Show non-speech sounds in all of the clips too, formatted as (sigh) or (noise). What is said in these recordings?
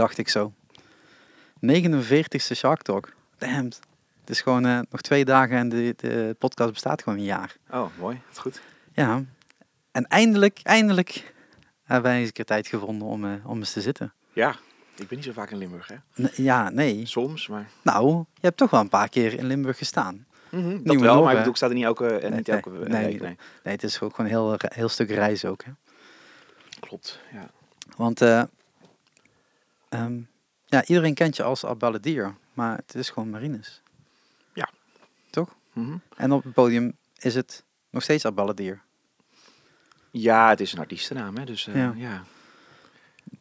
Dacht ik zo. 49ste Shark Talk. Damn. Het is gewoon eh, nog twee dagen en de, de podcast bestaat gewoon een jaar. Oh, mooi. Dat is goed. Ja. En eindelijk, eindelijk hebben wij eens een keer tijd gevonden om, eh, om eens te zitten. Ja, ik ben niet zo vaak in Limburg, hè? N- ja, nee. Soms, maar... Nou, je hebt toch wel een paar keer in Limburg gestaan. Dat Nieuwe wel, maar ik bedoel, ik sta er niet elke, en Nee, niet nee, elke nee. Nee, Nee, het is ook gewoon een heel, heel stuk reizen ook. Hè? klopt. Ja. Want eh, ehm, ja, iedereen kent je als Abbaladier, maar het is gewoon Marines. Ja. Toch? Mhm. En op het podium is het nog steeds Abbaladier. ja, het is een artiestennaam, hè? Dus eh, Ja. ja.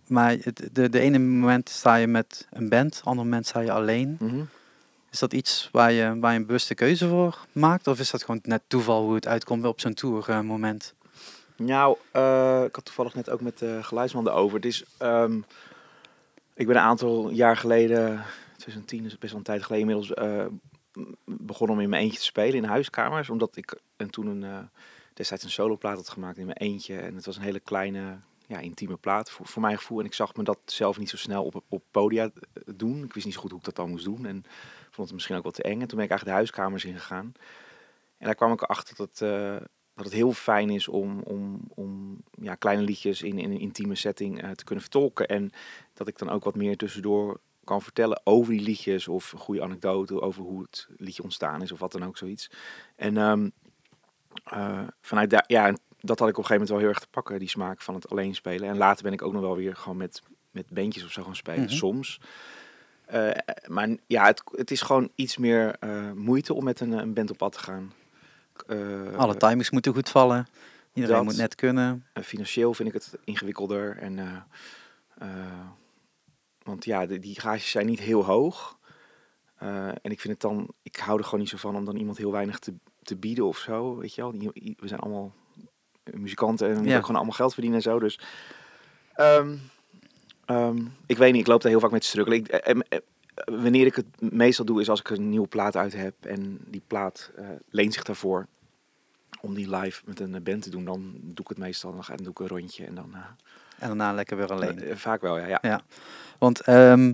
Maar het, de, de ene moment sta je met een band, andere moment sta je alleen. Mhm. Is dat iets waar je, waar je een bewuste keuze voor maakt? Of is dat gewoon net toeval hoe het uitkomt op zo'n tour eh, moment? Nou, eh, ik had toevallig net ook met de geluidsman erover. Het is, ehm, ik ben een aantal jaar geleden, 2010 is best wel een tijd geleden inmiddels, m- begonnen om in mijn eentje te spelen in huiskamers. Omdat ik en toen een, eh, destijds een soloplaat had gemaakt in mijn eentje. En het was een hele kleine, ja, intieme plaat voor, voor mijn gevoel. En ik zag me dat zelf niet zo snel op, op podia eh, doen. Ik wist niet zo goed hoe ik dat dan moest doen. En vond het misschien ook wat te eng. En toen ben ik eigenlijk de huiskamers ingegaan. En daar kwam ik erachter dat, eh, dat het heel fijn is om, om, om ja, kleine liedjes in, in een intieme setting eh, te kunnen vertolken. En dat ik dan ook wat meer tussendoor kan vertellen over die liedjes. Of een goede anekdote over hoe het liedje ontstaan is of wat dan ook zoiets. En ehm, eh, vanuit daar, ja, dat had ik op een gegeven moment wel heel erg te pakken, die smaak van het alleen spelen. En later ben ik ook nog wel weer gewoon met, met bandjes of zo gaan spelen, Mhm. soms. Eh, maar ja, het, het is gewoon iets meer moeite om met een, een band op pad te gaan. Eh, Alle timings moeten goed vallen. Iedereen dat- moet net kunnen. financieel vind ik het ingewikkelder. En, eh, eh, want ja, de, die gages zijn niet heel hoog. En ik vind het dan, ik hou er gewoon niet zo van om dan iemand heel weinig te, te bieden of zo. Weet je wel, we zijn allemaal muzikanten en we moeten Ja. gewoon allemaal geld verdienen en zo. Dus ehm, ehm, ik weet niet, ik loop daar heel vaak mee te struggelen. Ik, wanneer ik het meestal doe, is als ik een nieuwe plaat uit heb en die plaat eh, leent zich daarvoor om die live met een band te doen, dan doe ik het meestal. Dan, ga, dan doe ik een rondje en dan. eh, En daarna lekker weer alleen. eh, vaak wel, ja. ja. Want ehm,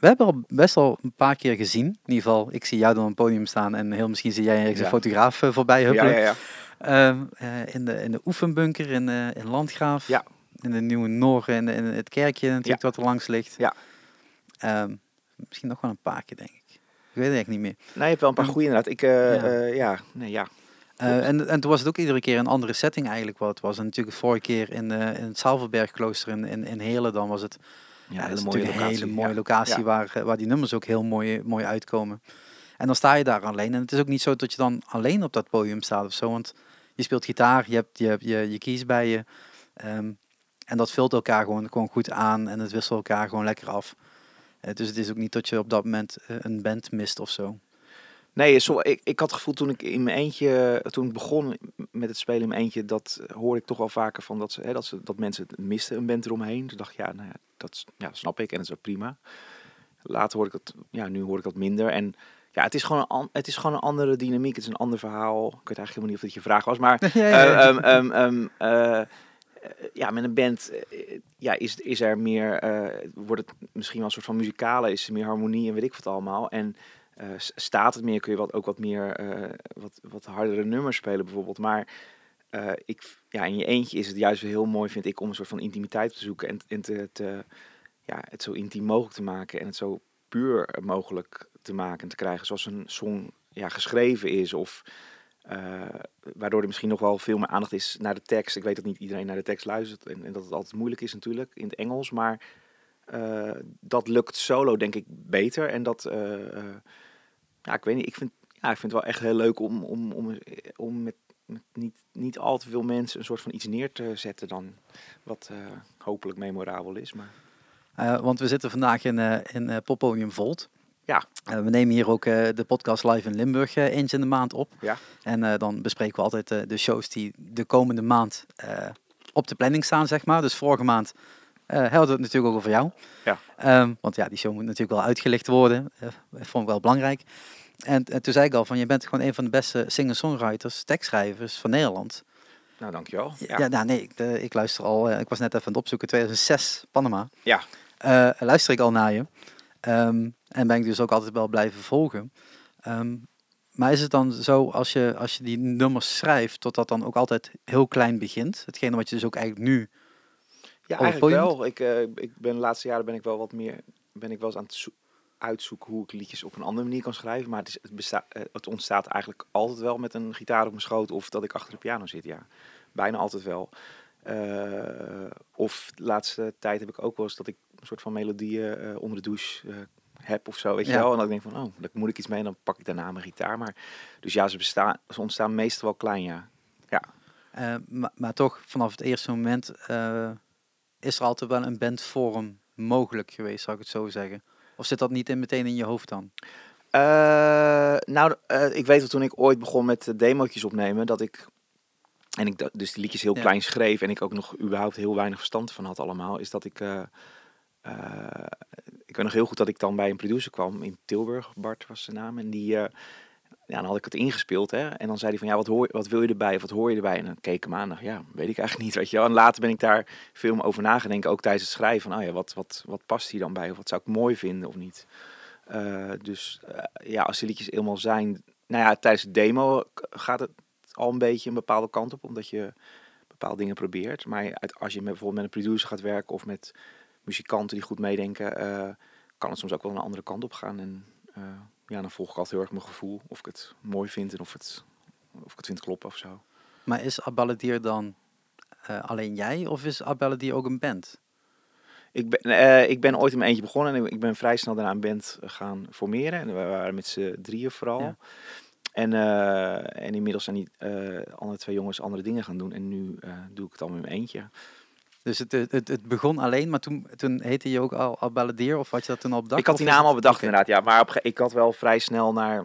we hebben al best wel een paar keer gezien. In ieder geval, ik zie jou dan op het podium staan en heel misschien zie jij ergens Ja. een fotograaf voorbij Ja, huppelen. ja, ja. Ehm, eh, in, de, in de oefenbunker in, in Landgraaf. Ja. In de Nieuwe Noor, in, in het kerkje natuurlijk wat er langs ligt. Ja. Ehm, misschien nog wel een paar keer, denk ik. Ik weet het eigenlijk niet meer. Nee, je hebt wel een paar goede inderdaad. Ik, eh, Ja. ja. ja, nee, ja. Eh, en, en toen was het ook iedere keer een andere setting eigenlijk wat het was. En natuurlijk de vorige keer in, eh, in het Salverbergklooster in, in, in Heerlen, dan was het ja, dat is natuurlijk een hele mooie ja. locatie Ja. waar, eh, waar die nummers ook heel mooi, mooi uitkomen. En dan sta je daar alleen. En het is ook niet zo dat je dan alleen op dat podium staat of zo. Want je speelt gitaar, je hebt je, je, je bij je. Ehm, en dat vult elkaar gewoon, gewoon goed aan en het wisselt elkaar gewoon lekker af. Eh, dus het is ook niet dat je op dat moment eh, een band mist of zo. Nee, zo, ik, ik had het gevoel toen ik in mijn eentje, toen ik begon met het spelen in mijn eentje, dat hoorde ik toch wel vaker van dat, ze, hè, dat, ze, dat mensen het misten, een band eromheen. Toen dacht ik, ja, nou ja, dat ja, snap ik en dat is ook prima. Later hoor ik het, ja, nu hoor ik dat minder. En ja, het is gewoon een, het is gewoon een andere dynamiek. Het is een ander verhaal. Ik weet eigenlijk helemaal niet of dat je vraag was, maar (laughs) Ja, ja, ja. Eh, ehm, ehm, ehm, eh, eh, ja, met een band eh, ja, is, is er meer, eh, wordt het misschien wel een soort van muzikale, is er meer harmonie en weet ik wat allemaal. En eh, staat het meer, kun je wat, ook wat meer, eh, wat, wat hardere nummers spelen bijvoorbeeld. Maar eh, ik, ja, in je eentje is het juist weer heel mooi, vind ik, om een soort van intimiteit te zoeken en, en te, ja, het zo intiem mogelijk te maken en het zo puur mogelijk te maken en te krijgen zoals een song ja, geschreven is of eh, waardoor er misschien nog wel veel meer aandacht is naar de tekst. Ik weet dat niet iedereen naar de tekst luistert en, en dat het altijd moeilijk is natuurlijk in het Engels, maar eh, dat lukt solo denk ik beter. En dat, eh, ja, ik weet niet, ik vind, ja, ik vind het wel echt heel leuk om, om, om, om met, niet, niet al te veel mensen een soort van iets neer te zetten dan wat hopelijk memorabel is. Maar want we zitten vandaag in, in Poppodium Volt. Ja. Eh, we nemen hier ook eh, de podcast live in Limburg eh, eens in de maand op. Ja. En dan bespreken we altijd de shows die de komende maand op de planning staan, zeg maar. Dus vorige maand hadden we het natuurlijk ook over jou. Ja. Ehm, want ja, die show moet natuurlijk wel uitgelicht worden. Eh, vond ik wel belangrijk. En, en toen zei ik al van, je bent gewoon een van de beste singer-songwriters, tekstschrijvers van Nederland. Nou, dankjewel. Ja, ja nou, nee, ik, ik luister al. ik was net even aan het opzoeken. 2006, Panama. Ja. Luister ik al naar je. Ehm, en ben ik dus ook altijd wel blijven volgen. Ehm, maar is het dan zo, als je, als je die nummers schrijft, tot dat dan ook altijd heel klein begint? Hetgene wat je dus ook eigenlijk nu... Ja, eigenlijk wel. Ik, eh, ik ben de laatste jaren ben ik wel wat meer ben ik wel eens aan het zo- uitzoeken hoe ik liedjes op een andere manier kan schrijven. Maar het, is, het, besta- eh, het ontstaat eigenlijk altijd wel met een gitaar op mijn schoot of dat ik achter de piano zit. Ja, bijna altijd wel. Eh, of de laatste tijd heb ik ook wel eens dat ik een soort van melodieën eh, onder de douche eh, heb of zo, weet je Ja. wel. En dan denk ik van, oh, daar moet ik iets mee en dan pak ik daarna mijn gitaar. Maar, dus ja, ze, bestaan, ze ontstaan meestal wel klein, ja. eh, maar, maar toch, vanaf het eerste moment is er altijd wel een bandvorm mogelijk geweest, zou ik het zo zeggen. Of zit dat niet in, meteen in je hoofd dan? Nou, ik weet wel toen ik ooit begon met demootjes opnemen, dat ik, en ik dus die liedjes heel Ja. klein schreef en ik ook nog überhaupt heel weinig verstand van had allemaal, is dat ik, ik weet nog heel goed dat ik dan bij een producer kwam in Tilburg, Bart was zijn naam, en die, eh, ja, dan had ik het ingespeeld, hè, en dan zei hij van, ja, wat, hoor, wat wil je erbij, of wat hoor je erbij? En dan keek ik dacht, ja, weet ik eigenlijk (laughs) niet, weet je wel. En later ben ik daar veel over nagedenken, ook tijdens het schrijven, van, oh ja, wat, wat, wat past hier dan bij, of wat zou ik mooi vinden of niet? Eh, dus eh, ja, als die liedjes eenmaal zijn, nou ja, tijdens de demo gaat het al een beetje een bepaalde kant op, omdat je bepaalde dingen probeert. Maar als je met, bijvoorbeeld met een producer gaat werken of met muzikanten die goed meedenken, eh, kan het soms ook wel een andere kant op gaan. En eh, ja, dan volg ik altijd heel erg mijn gevoel, of ik het mooi vind en of, het, of ik het vind kloppen of zo. Maar is Abbaladier dan eh, alleen jij of is Abbaladier ook een band? Ik ben, ik ben ooit in mijn eentje begonnen en ik ben vrij snel daarna een band gaan formeren. En we waren met z'n drieën vooral. Ja. En, en inmiddels zijn die andere twee jongens andere dingen gaan doen. En nu doe ik het allemaal in mijn eentje. Dus het, het, het, begon alleen, maar toen, toen heette je ook al Abbaladier of had je dat toen al bedacht? ik had die naam al bedacht inderdaad, ja. Maar op, ik had wel vrij snel naar...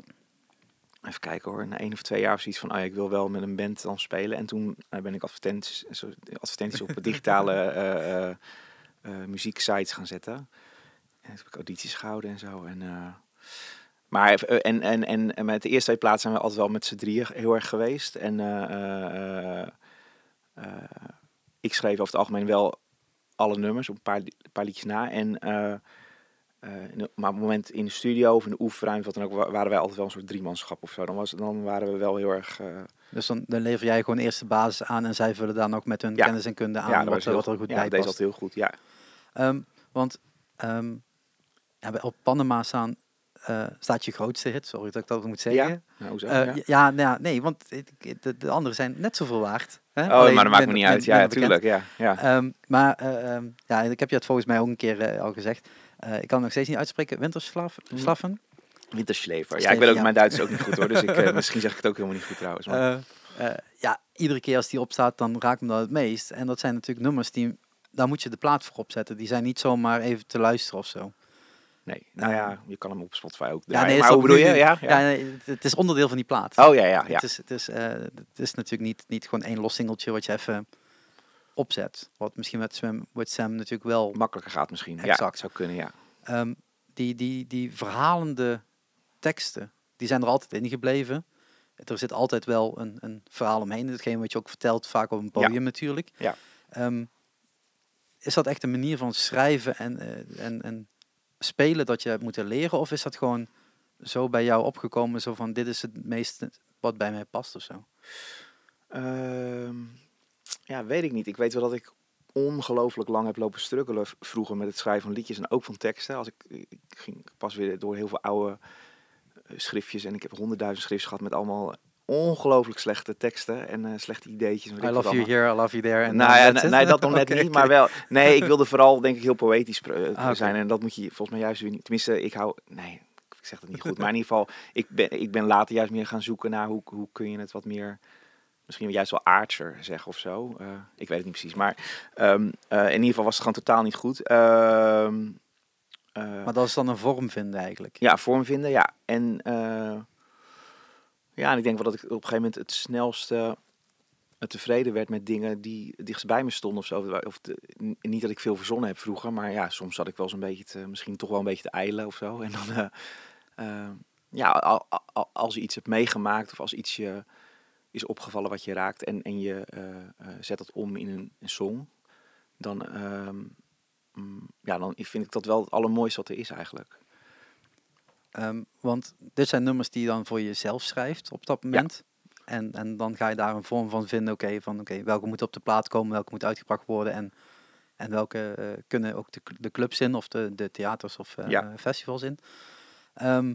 Even kijken hoor, na één of twee jaar of zoiets van... Oh ja, ik wil wel met een band dan spelen. En toen eh, ben ik advertenties, zo- advertenties op (laughs) digitale eh, eh, eh, muzieksites gaan zetten. En toen heb ik audities gehouden en zo. En, eh, maar eh, en, en, en, en met de eerste twee plaatsen zijn we altijd wel met z'n drieën heel erg geweest. En eh, eh, eh, eh, ik schreef over het algemeen wel alle nummers, een paar, een paar liedjes na. En, eh, eh, de- maar op het moment in de studio of in de oefenruimte, wat dan ook, wa- waren wij altijd wel een soort driemanschap of zo. Dan, was, dan waren we wel heel erg... eh, Dus dan, dan lever jij gewoon eerst de basis aan en zij vullen dan ook met hun Ja. kennis en kunde aan ja, dat wat, wat er goed ja, bij deze past. altijd heel goed, ja. Ehm, want ehm, ja, op Panama staan, eh, staat je grootste hit, sorry dat ik dat moet zeggen. Nou, hoezo? Eh, ja. ja, ja, nou ja, nee, want de, de andere zijn net zoveel waard. Hè? Oh, Alleen maar dat maakt me niet uit. Ja, natuurlijk. Ja, ja. Ehm, maar eh, ehm, ja, ik heb je het volgens mij ook een keer al gezegd. Ik kan het nog steeds niet uitspreken. Winterslaffen? Slaffen? Winterschlever. Ja, ik weet ook, mijn Duits ook niet goed hoor. Dus ik, misschien zeg ik het ook helemaal niet goed trouwens. Maar, ja, iedere keer als die opstaat, dan raakt me dat het meest. En dat zijn natuurlijk nummers die, daar moet je de plaat voor opzetten. Die zijn niet zomaar even te luisteren of zo. Nee, nou ja, je kan hem op Spotify ook Ja, nee, maar hoe bedoel je? Ja, Ja, het, is onderdeel van die plaat. Oh ja, ja, ja. Het, is, het, is, eh, het is natuurlijk niet, niet gewoon één los singeltje wat je even opzet. Wat misschien met Sam, with Sam natuurlijk wel Makkelijker gaat misschien. Exact. zou kunnen, ja. Ehm, die, die, die verhalende teksten, die zijn er altijd in gebleven. Er zit altijd wel een, een verhaal omheen. Hetgeen wat je ook vertelt, vaak op een podium natuurlijk. Ja. Ehm, is dat echt een manier van schrijven en, eh, en, en spelen dat je hebt moeten leren? Of is dat gewoon zo bij jou opgekomen, zo van dit is het meeste wat bij mij past of zo? Ehm, ja, weet ik niet. Ik weet wel dat ik ongelooflijk lang heb lopen struggelen vroeger met het schrijven van liedjes en ook van teksten. Als ik, ik ging pas weer door heel veel oude eh, schriftjes en ik heb honderdduizend schriftjes gehad met allemaal ongelooflijk slechte teksten en eh, slechte ideetjes. I love you here, I love you there. en nou ja, nee, dat nog net (laughs) niet, maar wel. Nee, ik (laughs) wilde vooral denk ik heel poëtisch eh, Ah, zijn en dat moet je volgens mij juist weer niet. Tenminste, ik hou. Nee, ik zeg dat niet goed, maar in ieder geval, ik ben, ik ben later juist meer gaan zoeken naar hoe, hoe kun je het wat meer misschien juist wel aardser zeggen of zo. Eh, ik weet het niet precies. Maar ehm, eh, in ieder geval was het gewoon totaal niet goed. Ehm, eh, Maar dat is dan een vorm vinden eigenlijk. ja, vorm vinden, ja. En ja, ik denk wel dat ik op een gegeven moment het snelste eh, tevreden werd met dingen die dichtst bij me stonden of zo. Of niet dat ik veel verzonnen heb vroeger, maar ja, soms zat ik wel zo'n beetje te, misschien toch wel een beetje te eilen of zo. (laughs) En dan, eh, eh, ja, al- al- als je iets hebt meegemaakt of als iets je is opgevallen wat je raakt en, en je zet dat om in een, een song, dan, ehm, mm, ja, dan vind ik dat wel het allermooiste wat er is eigenlijk. Ehm, want dit zijn nummers die je dan voor jezelf schrijft op dat moment. En, en dan ga je daar een vorm van vinden, oké, van oké, welke moet op de plaat komen, welke moet uitgebracht worden en, en welke eh, kunnen ook de, de clubs in of de, de theaters of eh, Ja. festivals in. Ehm,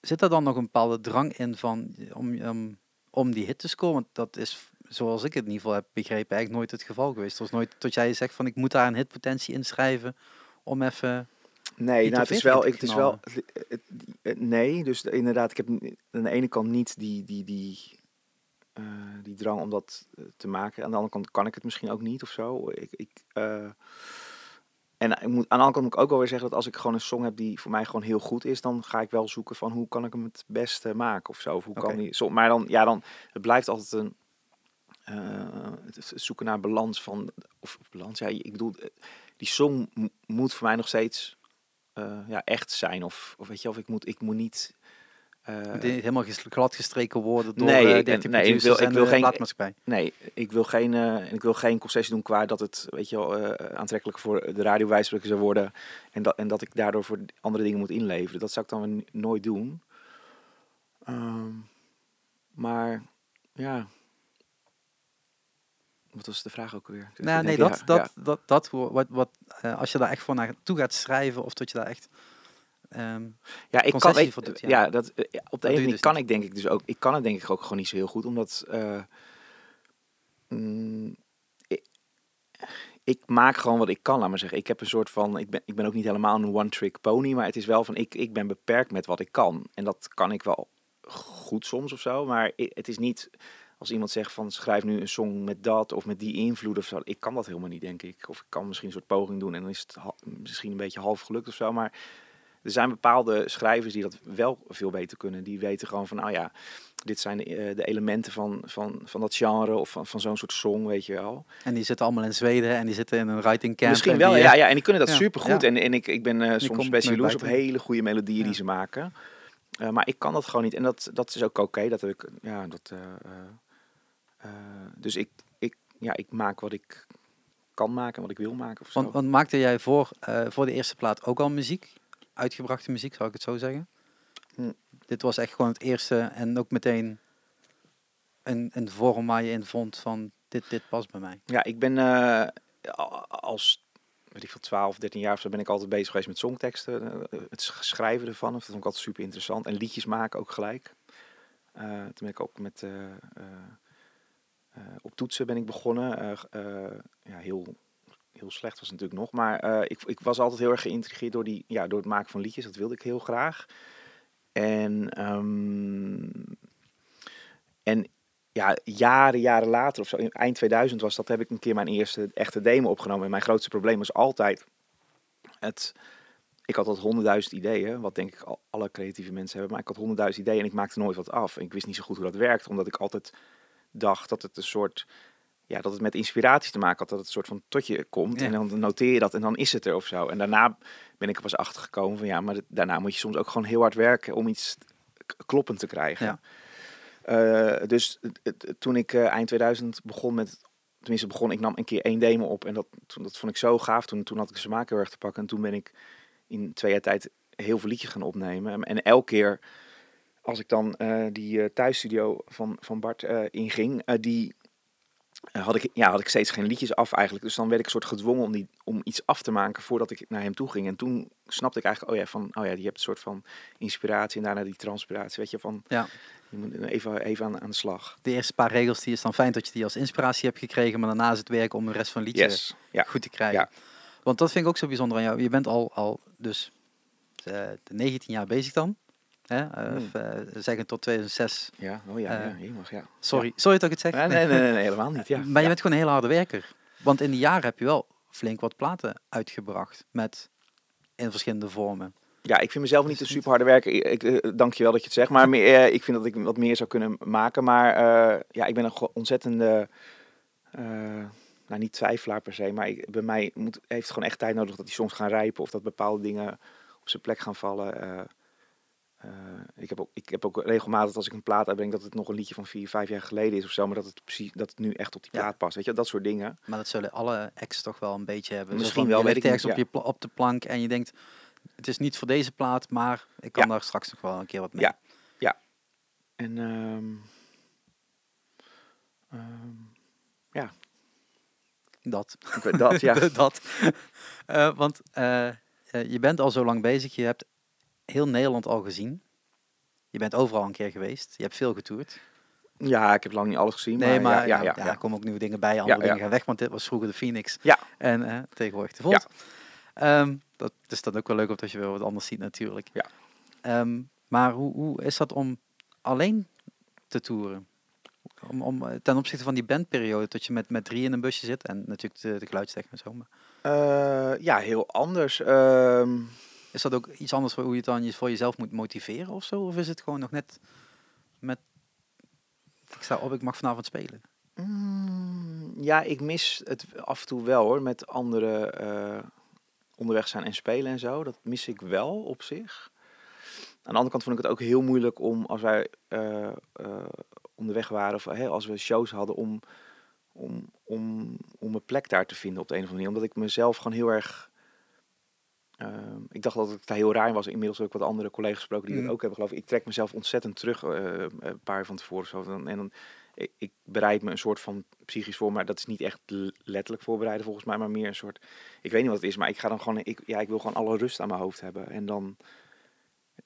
zit er dan nog een bepaalde drang in van, om, om, om die hit te scoren? Want dat is, zoals ik het in ieder geval heb begrepen, eigenlijk nooit het geval geweest. Het was nooit tot jij zegt van, ik moet daar een hitpotentie in schrijven om even... Nee, Niet nou, het is wel, het is wel, het- het- het- nee, dus de- inderdaad, ik heb aan de ene kant niet die, die, die, eh, die drang om dat eh, te maken. Aan de andere kant kan ik het misschien ook niet of zo. Ik, ik, eh, en ik moet, aan de andere kant moet ik ook wel weer zeggen dat als ik gewoon een song heb die voor mij gewoon heel goed is, dan ga ik wel zoeken van hoe kan ik hem het beste maken of zo. Of hoe kan die, zo, maar dan, ja, dan, het blijft altijd een, het zoeken naar balans van, of, balans, ja, ik bedoel, die song mo- moet voor mij nog steeds eh, ja, echt zijn. Of, of weet je, of ik moet, ik moet niet. eh, is helemaal ges- gladgestreken worden door Nee, nee, ik ben- 13 nee, ik wil- ik wil geen- nee, ik wil geen, eh, ik wil geen concessie doen qua dat het weet je, wel, eh, aantrekkelijk voor de radiowijspreker zou worden. En dat, en dat ik daardoor voor andere dingen moet inleveren. Dat zou ik dan nooit doen. Ehm, maar ja. Wat was de vraag ook weer? Nou, nee, denk, dat, dat, dat, dat, wat, wat, eh, als je daar echt voor naartoe gaat schrijven, of dat je daar echt... ehm, Ja, ik kan, voor doet, ja. ja. dat, eh, ja, op de ene manier dus kan niet. ik denk ik dus ook, ik kan het denk ik ook gewoon niet zo heel goed, omdat eh, mm, ik, ik maak gewoon wat ik kan, laat maar zeggen. Ik heb een soort van, ik ben, ik ben ook niet helemaal een one-trick pony, maar het is wel van, ik, ik ben beperkt met wat ik kan. En dat kan ik wel goed soms of zo, maar het is niet als iemand zegt van schrijf nu een song met dat of met die invloed of zo. Ik kan dat helemaal niet, denk ik. Of ik kan misschien een soort poging doen en dan is het misschien een beetje half gelukt of zo, maar er zijn bepaalde schrijvers die dat wel veel beter kunnen. Die weten gewoon van, nou ja, dit zijn de, eh, de elementen van, van, van dat genre of van, van zo'n soort song, weet je wel. en die zitten allemaal in Zweden en die zitten in een writing camp. Misschien en wel, die, ja, ja. En die kunnen dat ja, supergoed. ja. En, en ik, ik ben eh, soms best jaloers op hele goede melodieën Ja. die ze maken. Eh, maar ik kan dat gewoon niet. En dat, dat is ook oké. dat heb ik, ja, dat... eh, dus ik, ik, ja, ik maak wat ik kan maken en wat ik wil maken. Of zo. Want, want maakte jij voor, eh, voor de eerste plaat ook al muziek? Uitgebrachte muziek, zou ik het zo zeggen? Hm. Dit was echt gewoon het eerste en ook meteen een, een vorm waar je in vond van dit, dit past bij mij. Ja, ik ben eh, als weet ik veel, 12, 13 jaar of zo ben ik altijd bezig geweest met songteksten. het sch- schrijven ervan. Dat vond ik altijd super interessant. En liedjes maken ook gelijk. Eh, toen ben ik ook met op toetsen ben ik begonnen. Eh, eh, ja, heel, heel slecht was het natuurlijk nog. Maar eh, ik, ik was altijd heel erg geïntrigeerd door, die, ja, door het maken van liedjes. Dat wilde ik heel graag. En, ehm, en ja, jaren, jaren later of zo, in eind 2000 was dat, heb ik een keer mijn eerste echte demo opgenomen. En mijn grootste probleem was altijd het. Ik had altijd honderdduizend ideeën, wat denk ik al, alle creatieve mensen hebben. Maar ik had honderdduizend ideeën en ik maakte nooit wat af. En ik wist niet zo goed hoe dat werkte, omdat ik altijd dacht dat het een soort. Ja, dat het met inspiratie te maken had, dat het een soort van tot je komt. Ja. En dan noteer je dat en dan is het er of zo. En daarna ben ik er pas achter gekomen van ja, maar daarna moet je soms ook gewoon heel hard werken om iets kloppend te krijgen. Ja. Eh, dus toen ik eh, eind 2000 begon met, tenminste begon, ik nam een keer één demo op en dat, toen, dat vond ik zo gaaf. Toen, toen had ik de smaak heel erg te pakken en toen ben ik in twee jaar tijd heel veel liedjes gaan opnemen. En, en elke keer als ik dan eh, die eh, thuisstudio van, van Bart eh, inging, die had, ik, ja, had ik steeds geen liedjes af eigenlijk. Dus dan werd ik een soort gedwongen om, die, om iets af te maken voordat ik naar hem toe ging. En toen snapte ik eigenlijk, oh ja, van, oh ja, je hebt een soort van inspiratie en daarna die transpiratie. Weet je, van Ja. je moet even, even aan, aan de slag. De eerste paar regels, die is dan fijn dat je die als inspiratie hebt gekregen, maar daarna is het werk om de rest van het liedje Yes, ja. goed te krijgen. Ja. Want dat vind ik ook zo bijzonder aan jou. Je bent al, al dus eh, 19 jaar bezig dan. Hè? Eh, Hmm. of, eh, zeggen tot 2006. Ja, oh ja, Eh, ja, jemig, ja. Sorry, sorry dat ik het zeg. Nee, nee, nee, nee, helemaal niet, ja. Maar je bent gewoon een hele harde werker. Want in die jaren heb je wel flink wat platen uitgebracht. Met in verschillende vormen. Ja, ik vind mezelf niet een niet? super harde werker. Ik, je wel dat je het zegt. Maar meer, ik vind dat ik wat meer zou kunnen maken. Maar ja, ik ben een ontzettende... nou, niet twijfelaar per se. Maar ik, bij mij moet, heeft het gewoon echt tijd nodig dat die songs gaan rijpen. Of dat bepaalde dingen op zijn plek gaan vallen. eh. Eh, ik, heb ook, ik heb ook regelmatig als ik een plaat uitbreng dat het nog een liedje van vier, vijf jaar geleden is of zo, maar dat het precies dat het nu echt op die Ja. plaat past. Weet je, dat soort dingen. Maar dat zullen alle acts toch wel een beetje hebben. Misschien wel, je weet ik niet, op, je op de plank en je denkt, het is niet voor deze plaat, maar ik kan Ja. daar straks nog wel een keer wat mee. Ja. En ehm, ehm, Dat. ik weet dat, ja. (laughs) dat. Eh, want eh, je bent al zo lang bezig, je hebt heel Nederland al gezien. Je bent overal een keer geweest, je hebt veel getoerd. ja, ik heb lang niet alles gezien. Nee, maar ja, ja, ja, ja, er komen ook nieuwe dingen bij, andere Ja, dingen ja. gaan weg, want dit was vroeger de Phoenix. Ja. En eh, tegenwoordig de Volt. Ehm, dat is dan ook wel leuk, omdat je weer wat anders ziet natuurlijk. Ja. Ehm, maar hoe, hoe is dat om alleen te toeren? Om, om, eh, ten opzichte van die bandperiode, dat je met, met drie in een busje zit en natuurlijk de, de en zo. Maar Eh, ja, heel anders. Ehm, is dat ook iets anders voor hoe je het dan voor jezelf moet motiveren of zo? Of is het gewoon nog net met, ik sta op, ik mag vanavond spelen? mm, ja, ik mis het af en toe wel hoor, met anderen eh, onderweg zijn en spelen en zo. Dat mis ik wel op zich. Aan de andere kant vond ik het ook heel moeilijk om, als wij eh, eh, onderweg waren, of als we shows hadden, om, om, om, om een plek daar te vinden op de een of andere manier. Omdat ik mezelf gewoon heel erg... ehm, ik dacht dat ik daar heel raar was. Inmiddels heb ik wat andere collega's gesproken die Mm. dat ook hebben geloof ik. Ik trek mezelf ontzettend terug, eh, een paar jaar van tevoren zo. En dan, ik, ik bereid me een soort van psychisch voor, maar dat is niet echt letterlijk voorbereiden volgens mij, maar meer een soort, ik weet niet wat het is, maar ik ga dan gewoon, ik, ja, ik wil gewoon alle rust aan mijn hoofd hebben. En dan,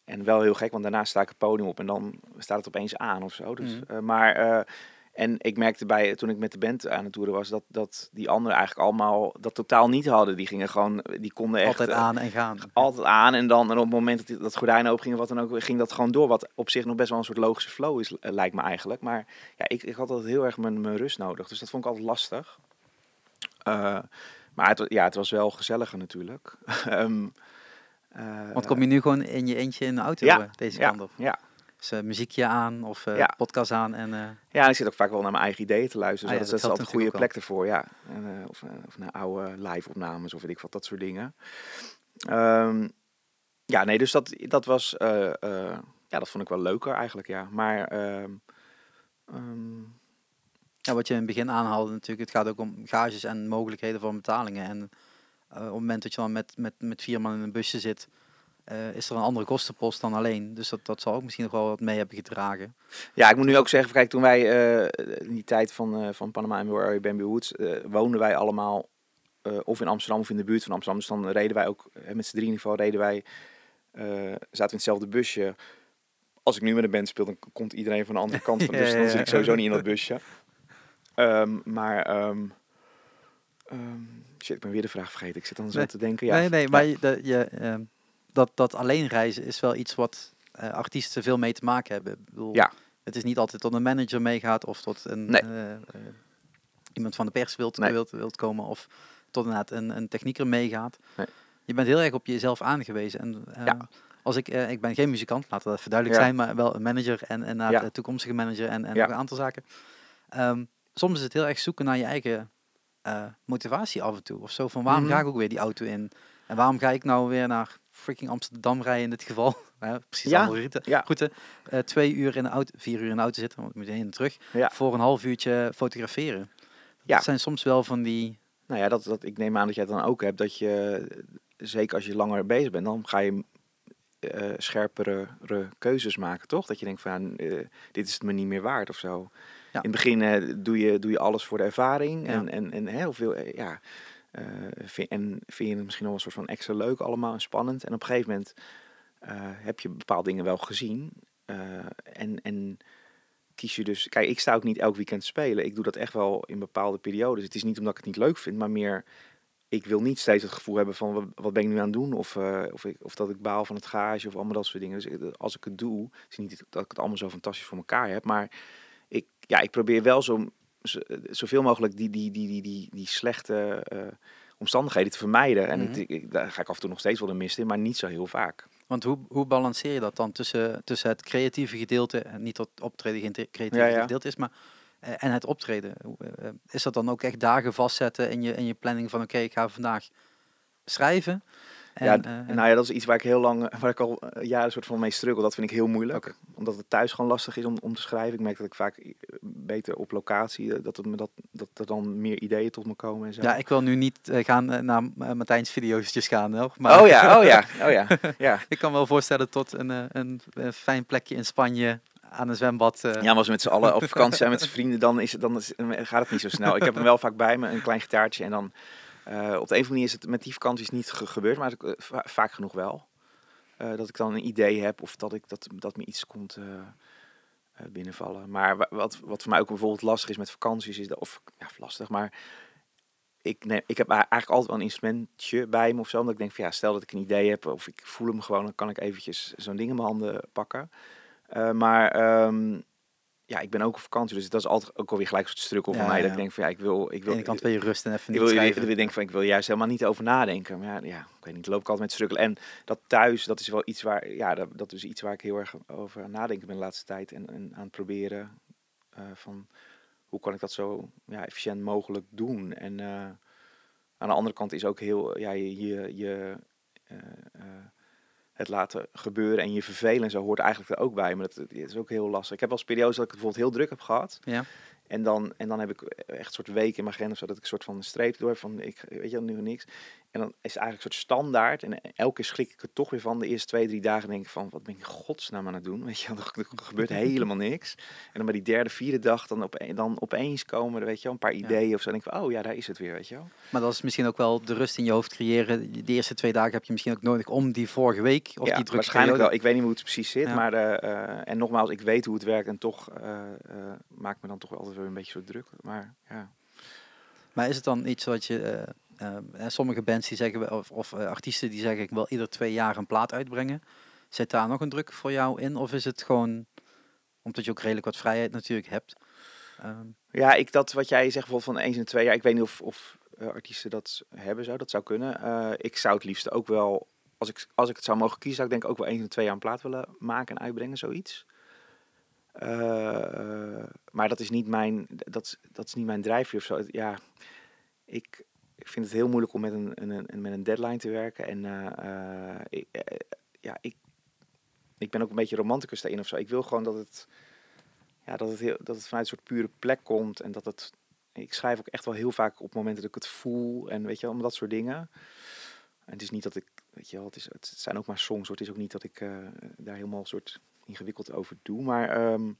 en wel heel gek, want daarna sta ik het podium op en dan staat het opeens aan of zo. Dus, Mhm. eh, maar, en ik merkte bij, toen ik met de band aan het toeren was, dat, dat die anderen eigenlijk allemaal dat totaal niet hadden. Die gingen gewoon, die konden echt... Altijd eh, aan en gaan. altijd aan. En dan en op het moment dat die- dat gordijn open ging, wat dan ook, ging dat gewoon door. Wat op zich nog best wel een soort logische flow is, eh, lijkt me eigenlijk. Maar ja, ik, ik had altijd heel erg mijn, mijn rust nodig. Dus dat vond ik altijd lastig. Eh, maar het, ja, het was wel gezelliger natuurlijk. (laughs) Eh, Want kom je nu gewoon in je eentje in de auto Ja, deze ja, kant op? ja. Dus eh, muziekje aan of eh, Ja. podcast aan en... eh, ja, ik zit ook vaak wel naar mijn eigen ideeën te luisteren. Ah Dus ja, dat, is altijd een goede plek ervoor, ja. En, of, of naar oude live-opnames of weet ik wat, dat soort dingen. Ehm, ja, nee, dus dat, dat was... ja, dat vond ik wel leuker eigenlijk, ja. Maar... ehm, ehm, Ja, wat je in het begin aanhaalde natuurlijk, het gaat ook om gages en mogelijkheden van betalingen. En op het moment dat je dan met, met, met vier man in een busje zit, eh, is er een andere kostenpost dan alleen. Dus dat, dat zal ook misschien nog wel wat mee hebben gedragen. Ja, ik moet nu ook zeggen, kijk, toen wij eh, in die tijd van, eh, van Panama en Bambi Woods, woonden wij allemaal of in Amsterdam of in de buurt van Amsterdam. Dus dan reden wij ook, met z'n drie in ieder geval, reden wij, zaten we in hetzelfde busje. Als ik nu met een band speel, dan komt iedereen van de andere kant van, Ja, (laughs) dus dan zit ik sowieso niet in dat busje. Ehm, maar, ehm, ehm, shit, ik ben weer de vraag vergeten. Ik zit dan zo Nee. te denken. Ja, nee, nee, maar je, de, je, dat, dat alleen reizen is wel iets wat eh, artiesten veel mee te maken hebben. Ik bedoel, Ja. Het is niet altijd tot een manager meegaat of tot een, Nee. eh, eh, iemand van de pers wilt, Nee. wilt, wilt komen of tot inderdaad een, een technieker meegaat. Nee. Je bent heel erg op jezelf aangewezen. En, Ja. als ik, ik ben geen muzikant, laat dat even duidelijk Ja. zijn, maar wel een manager en, en Ja. een toekomstige manager en, en nog een aantal zaken. Ehm, soms is het heel erg zoeken naar je eigen motivatie af en toe. Of zo van waarom Mhm. ga ik ook weer die auto in? En waarom ga ik nou weer naar freaking Amsterdam rijden in dit geval? (laughs) Ja, precies Ja, andere route. ja. Route. Eh, twee uur in de auto, vier uur in de auto zitten, want ik moet heen en terug. Ja. Voor een half uurtje fotograferen. Ja. Dat zijn soms wel van die... Nou ja, dat, dat, ik neem aan dat jij dan ook hebt. Dat je, zeker als je langer bezig bent, dan ga je eh, scherpere re- keuzes maken, toch? Dat je denkt van, eh, dit is het me niet meer waard of zo. Ja. In het begin doe, je, doe je alles voor de ervaring. Ja. En, en, en heel veel, ja... eh, en vind je het misschien wel een soort van extra leuk allemaal en spannend. En op een gegeven moment eh, heb je bepaalde dingen wel gezien. eh, en, en kies je dus... Kijk, ik sta ook niet elk weekend spelen. Ik doe dat echt wel in bepaalde periodes. Het is niet omdat ik het niet leuk vind, maar meer... Ik wil niet steeds het gevoel hebben van wat, ben ik nu aan het doen? Of, of, ik, of dat ik baal van het gage of allemaal dat soort dingen. Dus als ik het doe, het niet dat ik het allemaal zo fantastisch voor elkaar heb. Maar ik, ja, ik probeer wel zo, zoveel mogelijk die, die, die, die, die, die slechte eh, omstandigheden te vermijden. En Mhm. ik, ik, daar ga ik af en toe nog steeds wel de mist in, maar niet zo heel vaak. Want hoe, hoe balanceer je dat dan tussen, tussen het creatieve gedeelte, en niet dat optreden geen creatieve Ja, ja. gedeelte is, maar eh, en het optreden? Eh, eh, is dat dan ook echt dagen vastzetten in je, in je planning van oké, ik ga vandaag schrijven? En, ja, eh, nou ja, dat is iets waar ik heel lang, (laughs) waar ik al eh, jaren soort van mee struggle. Dat vind ik heel moeilijk. Omdat het thuis gewoon lastig is om, om te schrijven. Ik merk dat ik vaak eh, beter op locatie, eh, dat, het me dat, dat er dan meer ideeën tot me komen en zo. ja, ik wil nu niet eh, gaan eh, naar Martijn's video's gaan, hoor. Maar Oh ja, (laughs) oh ja, oh ja. ja. (laughs) ik kan me wel voorstellen tot een, een, een fijn plekje in Spanje aan een zwembad. Ja, maar als we met z'n allen op vakantie zijn met (laughs) z'n vrienden, dan, is het, dan is, gaat het niet zo snel. Ik heb hem wel vaak bij me, een klein gitaartje. En dan op de een of andere manier is het met die vakanties niet ge- gebeurd, maar het, va- vaak genoeg wel. Dat ik dan een idee heb of dat, ik, dat, dat me iets komt binnenvallen. Maar wa- wat, wat voor mij ook bijvoorbeeld lastig is met vakanties, is dat, of ja, lastig, maar ik, neem, ik heb eigenlijk altijd wel een instrumentje bij me of zo. Omdat ik denk van ja, stel dat ik een idee heb of ik voel hem gewoon, dan kan ik eventjes zo'n ding in mijn handen pakken. Eh, maar ehm, ja, ik ben ook op vakantie, dus dat is altijd ook alweer gelijk een soort strukkel voor Ja, mij. Dat ik denk van ja, ik wil, ik aan de wil, ene kant wil je rust en even ik wil, ik, schrijven. ik denk van ik wil juist helemaal niet over nadenken. Maar ja, ja ik weet niet, loop ik altijd met strukkel. En dat thuis, dat is wel iets waar, ja, dat, dat is iets waar ik heel erg over aan nadenken ben de laatste tijd. En, en aan het proberen eh, van hoe kan ik dat zo ja, efficiënt mogelijk doen. En eh, aan de andere kant is ook heel, ja, je, je, je eh, eh, het laten gebeuren en je vervelen en zo hoort eigenlijk er ook bij. Maar dat, dat is ook heel lastig. Ik heb wel eens periodes dat ik het bijvoorbeeld heel druk heb gehad. Ja. En dan, en dan heb ik echt een soort week in mijn agenda, zodat ik een soort van streep door heb van, ik weet je, nu niks. En dan is het eigenlijk een soort standaard. En elke keer schrik ik er toch weer van. De eerste twee, drie dagen denk ik van, wat ben ik in godsnaam aan het doen? (laughs) Weet je, er, gebeurt (laughs) helemaal niks. En dan bij die derde, vierde dag, dan, op, dan opeens komen er, weet je wel, een paar ideeën of zo. Dan denk ik van, oh ja, daar is het weer, weet je wel. Maar dat is misschien ook wel de rust in je hoofd creëren. De eerste twee dagen heb je misschien ook nodig om die vorige week of ja, die druk waarschijnlijk wel. Ik weet niet hoe het precies zit, Ja. maar eh, eh, en nogmaals, ik weet hoe het werkt en toch eh eh, maakt me dan toch wel altijd weer een beetje zo druk. Maar ja. Maar is het dan iets wat je... eh, sommige bands die zeggen, of, of eh, artiesten die zeggen ik wil ieder twee jaar een plaat uitbrengen. Zit daar nog een druk voor jou in? Of is het gewoon, omdat je ook redelijk wat vrijheid natuurlijk hebt. ehm, Ja, ik dat wat jij zegt bijvoorbeeld van eens in twee jaar. Ik weet niet of, of eh, artiesten dat hebben zou. Dat zou kunnen. Ik zou het liefst ook wel, als ik, als ik het zou mogen kiezen, zou ik denk ook wel eens in twee jaar een plaat willen maken en uitbrengen, zoiets. Maar dat is niet mijn, dat, dat is niet mijn drijfveer of zo. Ja, ik, ik vind het heel moeilijk om met een, een, een- met een deadline te werken. En eh, eh, ik, eh, ja, ik, ik ben ook een beetje romanticus daarin of zo. Ik wil gewoon dat het, ja, dat het, heel, dat het vanuit een soort pure plek komt. En dat het, ik schrijf ook echt wel heel vaak op momenten dat ik het voel. En weet je om dat soort dingen. En het is niet dat ik, weet je wel, het, is, het zijn ook maar songs. hoor. Het is ook niet dat ik daar helemaal soort ingewikkeld over doe. Maar ehm,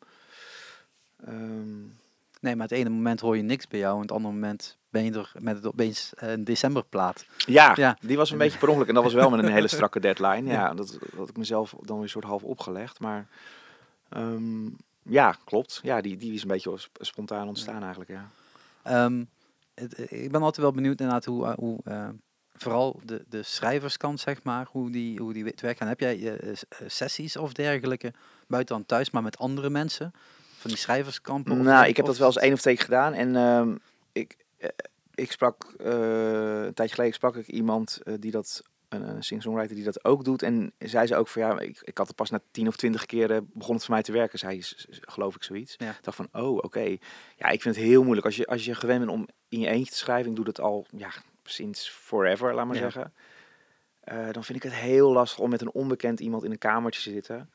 nee, maar het ene moment hoor je niks bij jou. En het andere moment ben je er met het opeens eh, een decemberplaat. ja, Ja. die was een beetje per ongeluk. En dat was wel met een hele strakke deadline. Ja, dat, dat had ik mezelf dan weer een soort half opgelegd. Maar ehm, ja, klopt. Ja, die, die is een beetje sp- spontaan ontstaan eigenlijk, ja. Ehm, het- ik ben altijd wel benieuwd inderdaad hoe, eh, hoe eh, vooral de, de schrijverskant, zeg maar, hoe die, hoe die te werk gaan. Heb jij eh, eh, sessies of dergelijke buiten dan thuis, maar met andere mensen? Van die schrijverskampen? of- Nou, ik heb dat wel eens één of twee keer gedaan. En ehm, ik, eh, ik sprak, eh, een tijdje geleden sprak ik iemand eh, die dat, een, een singer-songwriter die dat ook doet. En zei ze ook van ja, ik, ik had het pas na tien of twintig keer eh, begon het voor mij te werken. Zei ze, s- s- geloof ik zoiets. Ja. Ik dacht van, oh, oké. Ja, ik vind het heel moeilijk. Als je, als je gewend bent om in je eentje te schrijven, ik doe dat al ja, sinds forever, laat maar Ja. zeggen. Dan vind ik het heel lastig om met een onbekend iemand in een kamertje te zitten.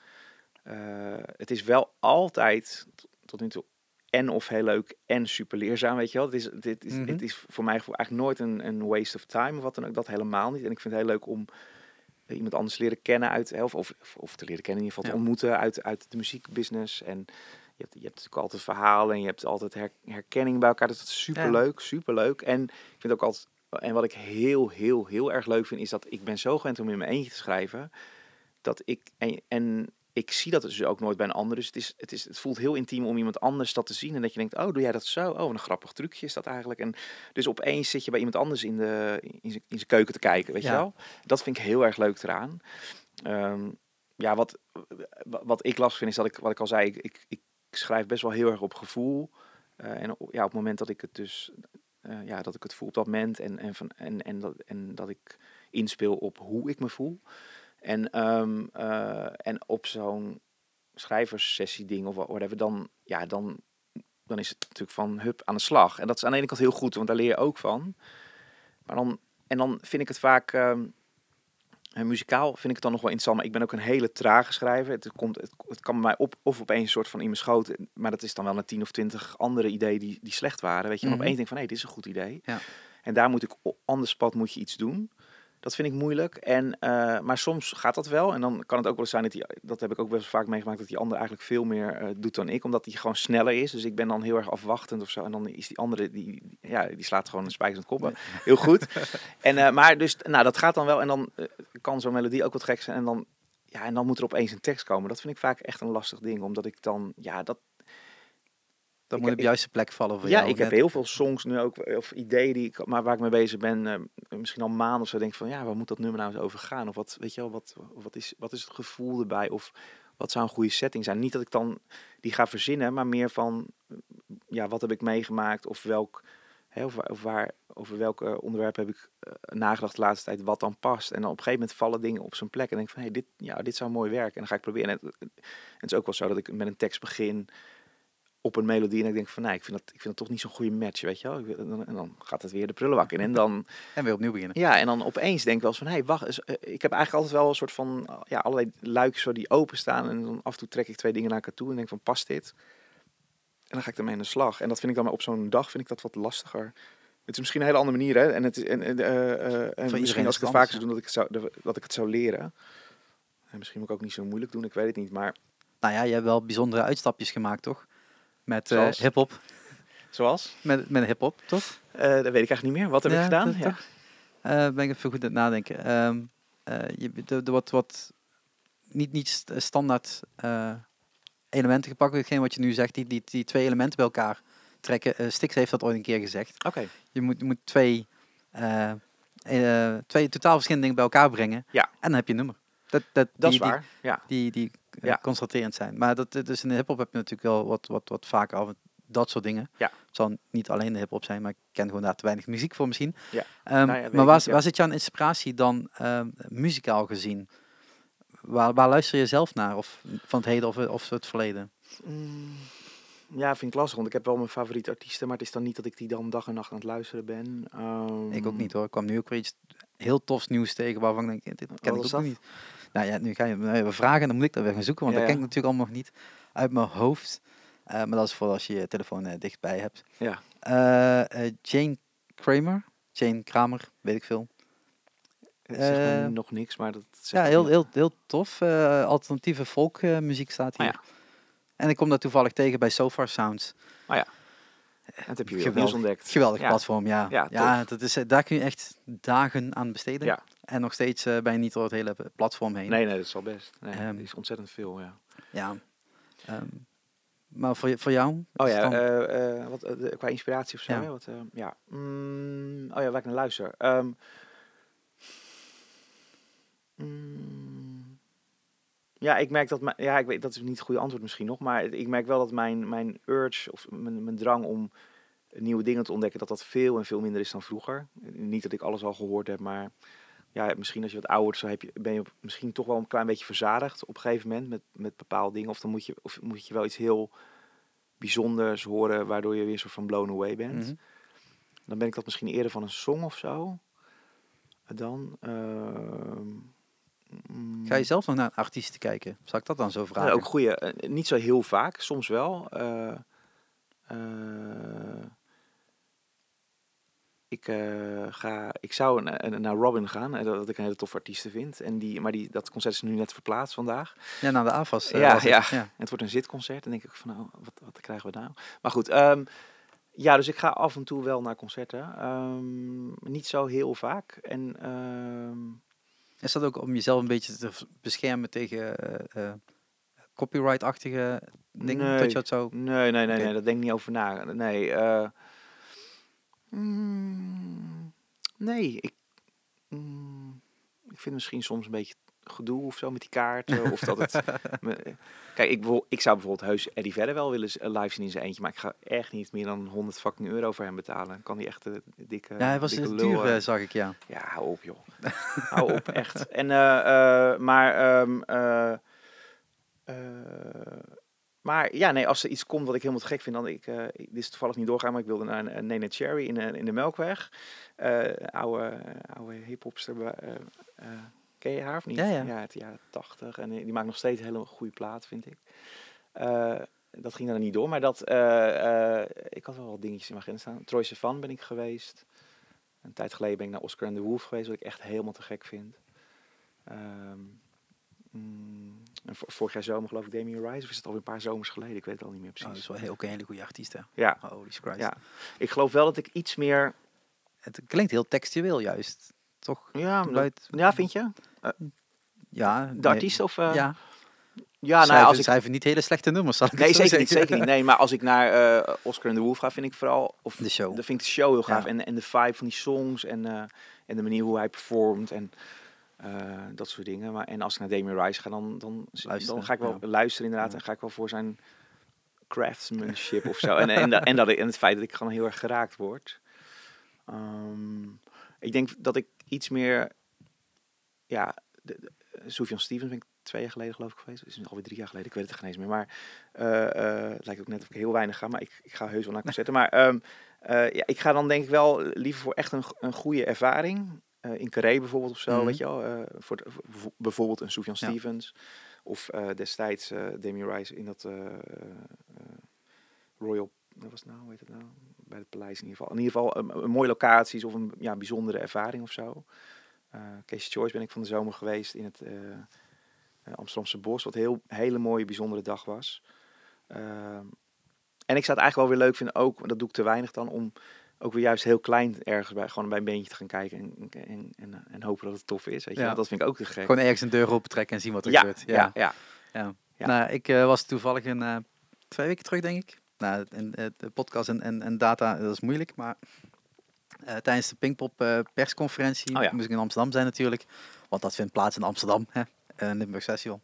Eh, het is wel altijd tot nu toe en of heel leuk en super leerzaam, weet je wel. Het is, dit is, Mhm. het is voor mij eigenlijk nooit een, een waste of time of wat dan ook. Dat helemaal niet. En ik vind het heel leuk om eh, iemand anders leren kennen uit, of, of, of te leren kennen in ieder geval, te Ja. ontmoeten uit, uit de muziekbusiness. En je hebt, je hebt natuurlijk altijd verhalen en je hebt altijd her- herkenning bij elkaar. Dat is super leuk, super leuk. En ik vind ook altijd, en wat ik heel, heel, heel erg leuk vind, is dat ik ben zo gewend om in mijn eentje te schrijven, dat ik, en, en ik zie dat dus ook nooit bij een ander. Dus het, is, het, is, het voelt heel intiem om iemand anders dat te zien. En dat je denkt, oh, doe jij dat zo? Oh, een grappig trucje is dat eigenlijk. En dus opeens zit je bij iemand anders in, de, in, zijn, in zijn keuken te kijken, weet Ja. je wel? Dat vind ik heel erg leuk eraan. Ehm, ja, wat, wat ik lastig vind is dat ik, wat ik al zei, ik, ik, ik schrijf best wel heel erg op gevoel. Eh, en op- ja, op het moment dat ik het dus, eh, ja, dat ik het voel op dat moment en, en, van, en, en, dat, en dat ik inspeel op hoe ik me voel. En, ehm, eh, en op zo'n schrijverssessie ding of whatever, dan, ja, dan, dan is het natuurlijk van hup aan de slag. En dat is aan de ene kant heel goed, want daar leer je ook van. Maar dan, en dan vind ik het vaak, ehm, En muzikaal vind ik het dan nog wel interessant, maar ik ben ook een hele trage schrijver. Het, komt, het, het kan bij mij op of opeens een soort van in mijn schoot, maar dat is dan wel een tien of twintig andere ideeën die, die slecht waren. Weet je, en opeens denk ik van, hé, dit is een goed idee. Ja. En daar moet ik, anders pad moet je iets doen. Dat vind ik moeilijk. En, eh, maar soms gaat dat wel. En dan kan het ook wel zijn dat die, dat heb ik ook best wel vaak meegemaakt, dat die ander eigenlijk veel meer eh, doet dan ik. Omdat die gewoon sneller is. Dus ik ben dan heel erg afwachtend of zo. En dan is die andere, die, ja, die slaat gewoon een spijker in het kop. Heel goed. (laughs) en, eh, maar dus, nou, dat gaat dan wel. En dan kan zo'n melodie ook wat gek zijn. En dan, ja, en dan moet er opeens een tekst komen. Dat vind ik vaak echt een lastig ding. Omdat ik dan, ja, dat, Dat Ik- moet op de juiste plek vallen voor ja, jou. ik heb heel veel songs nu ook, of ideeën die ik, maar waar ik mee bezig ben, eh, misschien al maanden of zo, denk ik van, ja, waar moet dat nummer nou eens over gaan? Of wat, weet je wel, wat, wat, is, wat is het gevoel erbij? Of wat zou een goede setting zijn? Niet dat ik dan die ga verzinnen, maar meer van, ja, wat heb ik meegemaakt? Of welk, hè, of, waar- of waar, over welke onderwerp heb ik eh, nagedacht de laatste tijd, wat dan past? En dan op een gegeven moment vallen dingen op zijn plek en denk van, hé, dit, ja, dit zou mooi werken. En dan ga ik proberen. En het, het is ook wel zo dat ik met een tekst begin op een melodie en ik denk van, nee, ik vind dat, ik vind dat toch niet zo'n goede match, weet je wel. En dan, en dan gaat het weer de prullenbak in. En dan, En weer opnieuw beginnen. ja, en dan opeens denk ik wel eens van, hé, hey, wacht eens. eh, Ik heb eigenlijk altijd wel een soort van, eh, ja, allerlei luikjes zo die openstaan. En dan af en toe trek ik twee dingen naar elkaar toe en denk van, past dit? En dan ga ik ermee aan de slag. En dat vind ik dan op zo'n dag, vind ik dat wat lastiger. Het is misschien een hele andere manier, hè. En, het is, en, en, eh, en misschien als ik het vaker zou doen, dat ik het zou, dat ik het zou leren. En misschien moet ik ook niet zo moeilijk doen, ik weet het niet. Maar Nou ja, je hebt wel bijzondere uitstapjes gemaakt, toch? Met eh hip-hop. zoals? Met, met hip-hop, toch? Eh, dat weet ik eigenlijk niet meer. Wat heb Ja, ik gedaan? dat- Ja. Eh, ben ik even goed aan het nadenken. Eh, je de, de wat, wat niet, niet st- standaard elementen gepakt. Hetgeen wat je nu zegt, die, die, die twee elementen bij elkaar trekken. Stix heeft dat ooit een keer gezegd. Oké. Je moet, je moet twee, twee totaal verschillende dingen bij elkaar brengen. Ja. En dan heb je een nummer. Dat, dat, Dat die, is waar. ja. Die, die, die eh, Ja. constaterend zijn. Maar dat, dus in de hip-hop heb je natuurlijk wel wat, wat, wat vaker af. Dat soort dingen. Ja. Het zal niet alleen de hip-hop zijn, maar ik ken gewoon daar te weinig muziek voor misschien. Ja. Ehm, Nou ja, maar waar, niet, ja. waar zit jouw inspiratie dan ehm, muzikaal gezien? Waar, waar luister je zelf naar? Of van het heden of, of het verleden? Mm, ja, vind ik lastig, want ik heb wel mijn favoriete artiesten, maar het is dan niet dat ik die dan dag en nacht aan het luisteren ben. Ehm, Ik ook niet hoor. Ik kwam nu ook weer iets heel tofs nieuws tegen waarvan ik denk, dit ken Wat ik ook dat? niet. Nou ja, nu ga je me even vragen en dan moet ik dat weer gaan zoeken, want Ja, dat ken ja. ik natuurlijk allemaal nog niet uit mijn hoofd. Eh, maar dat is voor als je je telefoon eh, dichtbij hebt. Ja. Eh, Jane Kramer, Jane Kramer, weet ik veel. Nog niks, maar dat Ja, heel, heel, heel tof. Alternatieve folkmuziek staat hier. Ah, En ik kom daar toevallig tegen bij So Far Sounds. Dat heb je weer geweldig. ontdekt. Geweldig Ja. platform, ja. Ja, Ja, dat is, daar kun je echt dagen aan besteden. Ja. En nog steeds eh, ben je niet door het hele platform heen. Nee, nee, dat is al best. Nee, Ehm, is ontzettend veel, ja. Ja. Ehm, maar voor, voor jou? Oh ja, eh, eh, wat, qua inspiratie of zo, Ja. hè? Wat, ja. Mm, oh ja, waar ik naar luister. Ehm, mm, ja, ik merk dat mijn, ja, ik weet, dat is niet het goede antwoord misschien nog, maar ik merk wel dat mijn, mijn urge of mijn, mijn drang om nieuwe dingen te ontdekken, dat dat veel en veel minder is dan vroeger. Niet dat ik alles al gehoord heb, maar ja, misschien als je wat ouder zo heb je, ben je misschien toch wel een klein beetje verzadigd op een gegeven moment met, met bepaalde dingen. Of dan moet je, of moet je wel iets heel bijzonders horen, waardoor je weer soort van blown away bent. Mhm. Dan ben ik dat misschien eerder van een song of zo. Dan. ehm, mm, Ga je zelf nog naar een artiest kijken? Zal ik dat dan zo ja, vragen? ook goede. eh, niet zo heel vaak, soms wel. Eh, eh, ik, eh, ga, ik zou na- naar Robin gaan, eh, dat ik een hele toffe artiesten vind. En die, maar die, dat concert is nu net verplaatst vandaag. Ja, naar de AFAS. eh, Ja, het. ja. ja. En het wordt een zitconcert. En denk ik van, nou, wat, wat krijgen we nou? Maar goed, ehm, ja, dus ik ga af en toe wel naar concerten. Ehm, niet zo heel vaak. En ehm, Is dat ook om jezelf een beetje te beschermen tegen eh, eh, copyright-achtige dingen? Nee. Dat je dat zo... nee, nee, nee, nee, dat denk ik niet over na. Nee, eh, mm, nee, ik, mm, ik vind misschien soms een beetje gedoe of zo met die kaarten. of dat het. (laughs) me- kijk, ik, ik zou bijvoorbeeld heus Eddie verder wel willen z- live zien in zijn eentje. Maar ik ga echt niet meer dan 100 fucking euro voor hem betalen. Kan hij echt de dikke. Ja, hij was dikke dus lul, duur, eh, eh, zag ik, ja. Ja, hou op, joh. (laughs) hou op, echt. En, eh, eh, maar, ehm, eh, eh, maar ja, nee, als er iets komt wat ik helemaal te gek vind, dan ik, eh, ik- dit is toevallig niet doorgaan, maar ik wilde naar een, Nene Cherry in, de- in de Melkweg. Eh oude, oude hiphopster, eh, eh, Ken je haar of niet? Ja, ja. uit de jaren 80. En eh, die maakt nog steeds hele goede plaat, vind ik. Eh, dat ging er niet door, maar dat, eh, eh, ik had wel wat dingetjes in mijn agenda staan. Troy Sivan ben ik geweest. Een tijd geleden ben ik naar Oscar and the Wolf geweest, wat ik echt helemaal te gek vind. Ehm, vorig jaar zomer geloof ik Damien Rice, of is het alweer een paar zomers geleden? Ik weet het al niet meer Oh, dat precies. is wel heel, ook een hele goede artiest, hè. ja, Holy Christ. ja, ik geloof wel dat ik iets meer... Het klinkt heel textueel juist, toch? Ja, Buit- ja vind je? ja, De artiest of... eh, Ja, ja nou, als ik, niet hele slechte nummers, zal ik Nee, zeker niet, zeker niet. Nee, maar als ik naar eh, Oscar en de Wolf ga, vind ik vooral... Of, De show. Dan vind ik de show heel gaaf. Ja. En, en de vibe van die songs en, eh, en de manier hoe hij performt en eh, dat soort dingen. Maar, en als ik naar Damien Rice ga, dan, dan, Luisteren, dan ga ik wel ja. luisteren inderdaad. Ja. En ga ik wel voor zijn craftsmanship of (laughs) zo. En, en, dat- en, dat ik, en het feit dat ik gewoon heel erg geraakt word. Ehm, ik denk dat ik iets meer... Ja, de, de, Sufjan Stevens ben ik twee jaar geleden geloof ik geweest. Het is alweer drie jaar geleden, ik weet het geen eens meer. Maar eh, eh, het lijkt ook net of ik heel weinig ga, maar ik, ik ga heus wel naar concerten. Maar ehm, eh, ja, ik ga dan denk ik wel liever voor echt een, een goede ervaring. Eh, in Carré bijvoorbeeld of zo, Mhm. weet je wel. eh, voor, bijvo- bijvoorbeeld een Sufjan Ja. Stevens. Of eh, destijds eh Damien Rice in dat eh, eh, Royal... Wat was het nou? Hoe heet het nou? Bij het paleis in ieder geval. In ieder geval een, een mooie locaties of een ja, bijzondere ervaring of zo. Eh Casey Choice ben ik van de zomer geweest in het... eh, eh, Amsterdamse Bos, wat een heel hele mooie, bijzondere dag was. Ehm, en ik zou het eigenlijk wel weer leuk vinden, ook, dat doe ik te weinig dan, om ook weer juist heel klein ergens bij, gewoon bij een beentje te gaan kijken en, en, en, en hopen dat het tof is. Weet je? Ja. Dat vind ik ook te gek. Gewoon ergens een deur open trekken en zien wat er ja, gebeurt. ja, ja, Ja. Nou, ik eh, was toevallig een, eh, twee weken terug, denk ik. Nou, in, eh, de podcast en, en, en data, dat is moeilijk, maar tijdens de Pinkpop persconferentie Oh ja. moest ik in Amsterdam zijn natuurlijk. Want dat vindt plaats in Amsterdam, hè, eh, Limburg Festival.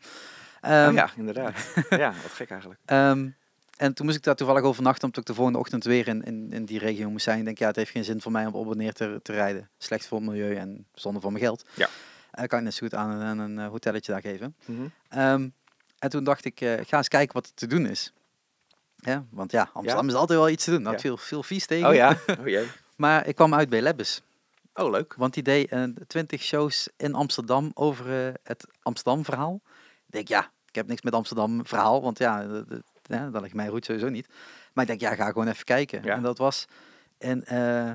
Oh Ehm, ja, inderdaad. (laughs) ja, wat gek eigenlijk. ehm, en toen moest ik daar toevallig overnachten, omdat ik de volgende ochtend weer in, in, in die regio moest zijn. Ik denk, ja, het heeft geen zin voor mij om op en neer te, te rijden. Slecht voor het milieu en zonde voor mijn geld. Ja. Eh, kan ik net zo goed aan, een- een eh, hotelletje daar geven. Mhm. Ehm, en toen dacht ik, eh, ik ga eens kijken wat er te doen is. Ja, want ja, Amsterdam Ja. is altijd wel iets te doen. Had Ja. veel, veel vies tegen. Oh ja, (laughs) oh jee. Maar ik kwam uit bij Lebbes. Oh leuk. Want die deed eh, 20 shows in Amsterdam over eh, het Amsterdam verhaal. Ik denk, ja, ik heb niks met Amsterdam verhaal. Want ja, dat, dat, ja, dat ligt mij goed sowieso niet. Maar ik denk, ja, ga gewoon even kijken. Ja. En dat was in, eh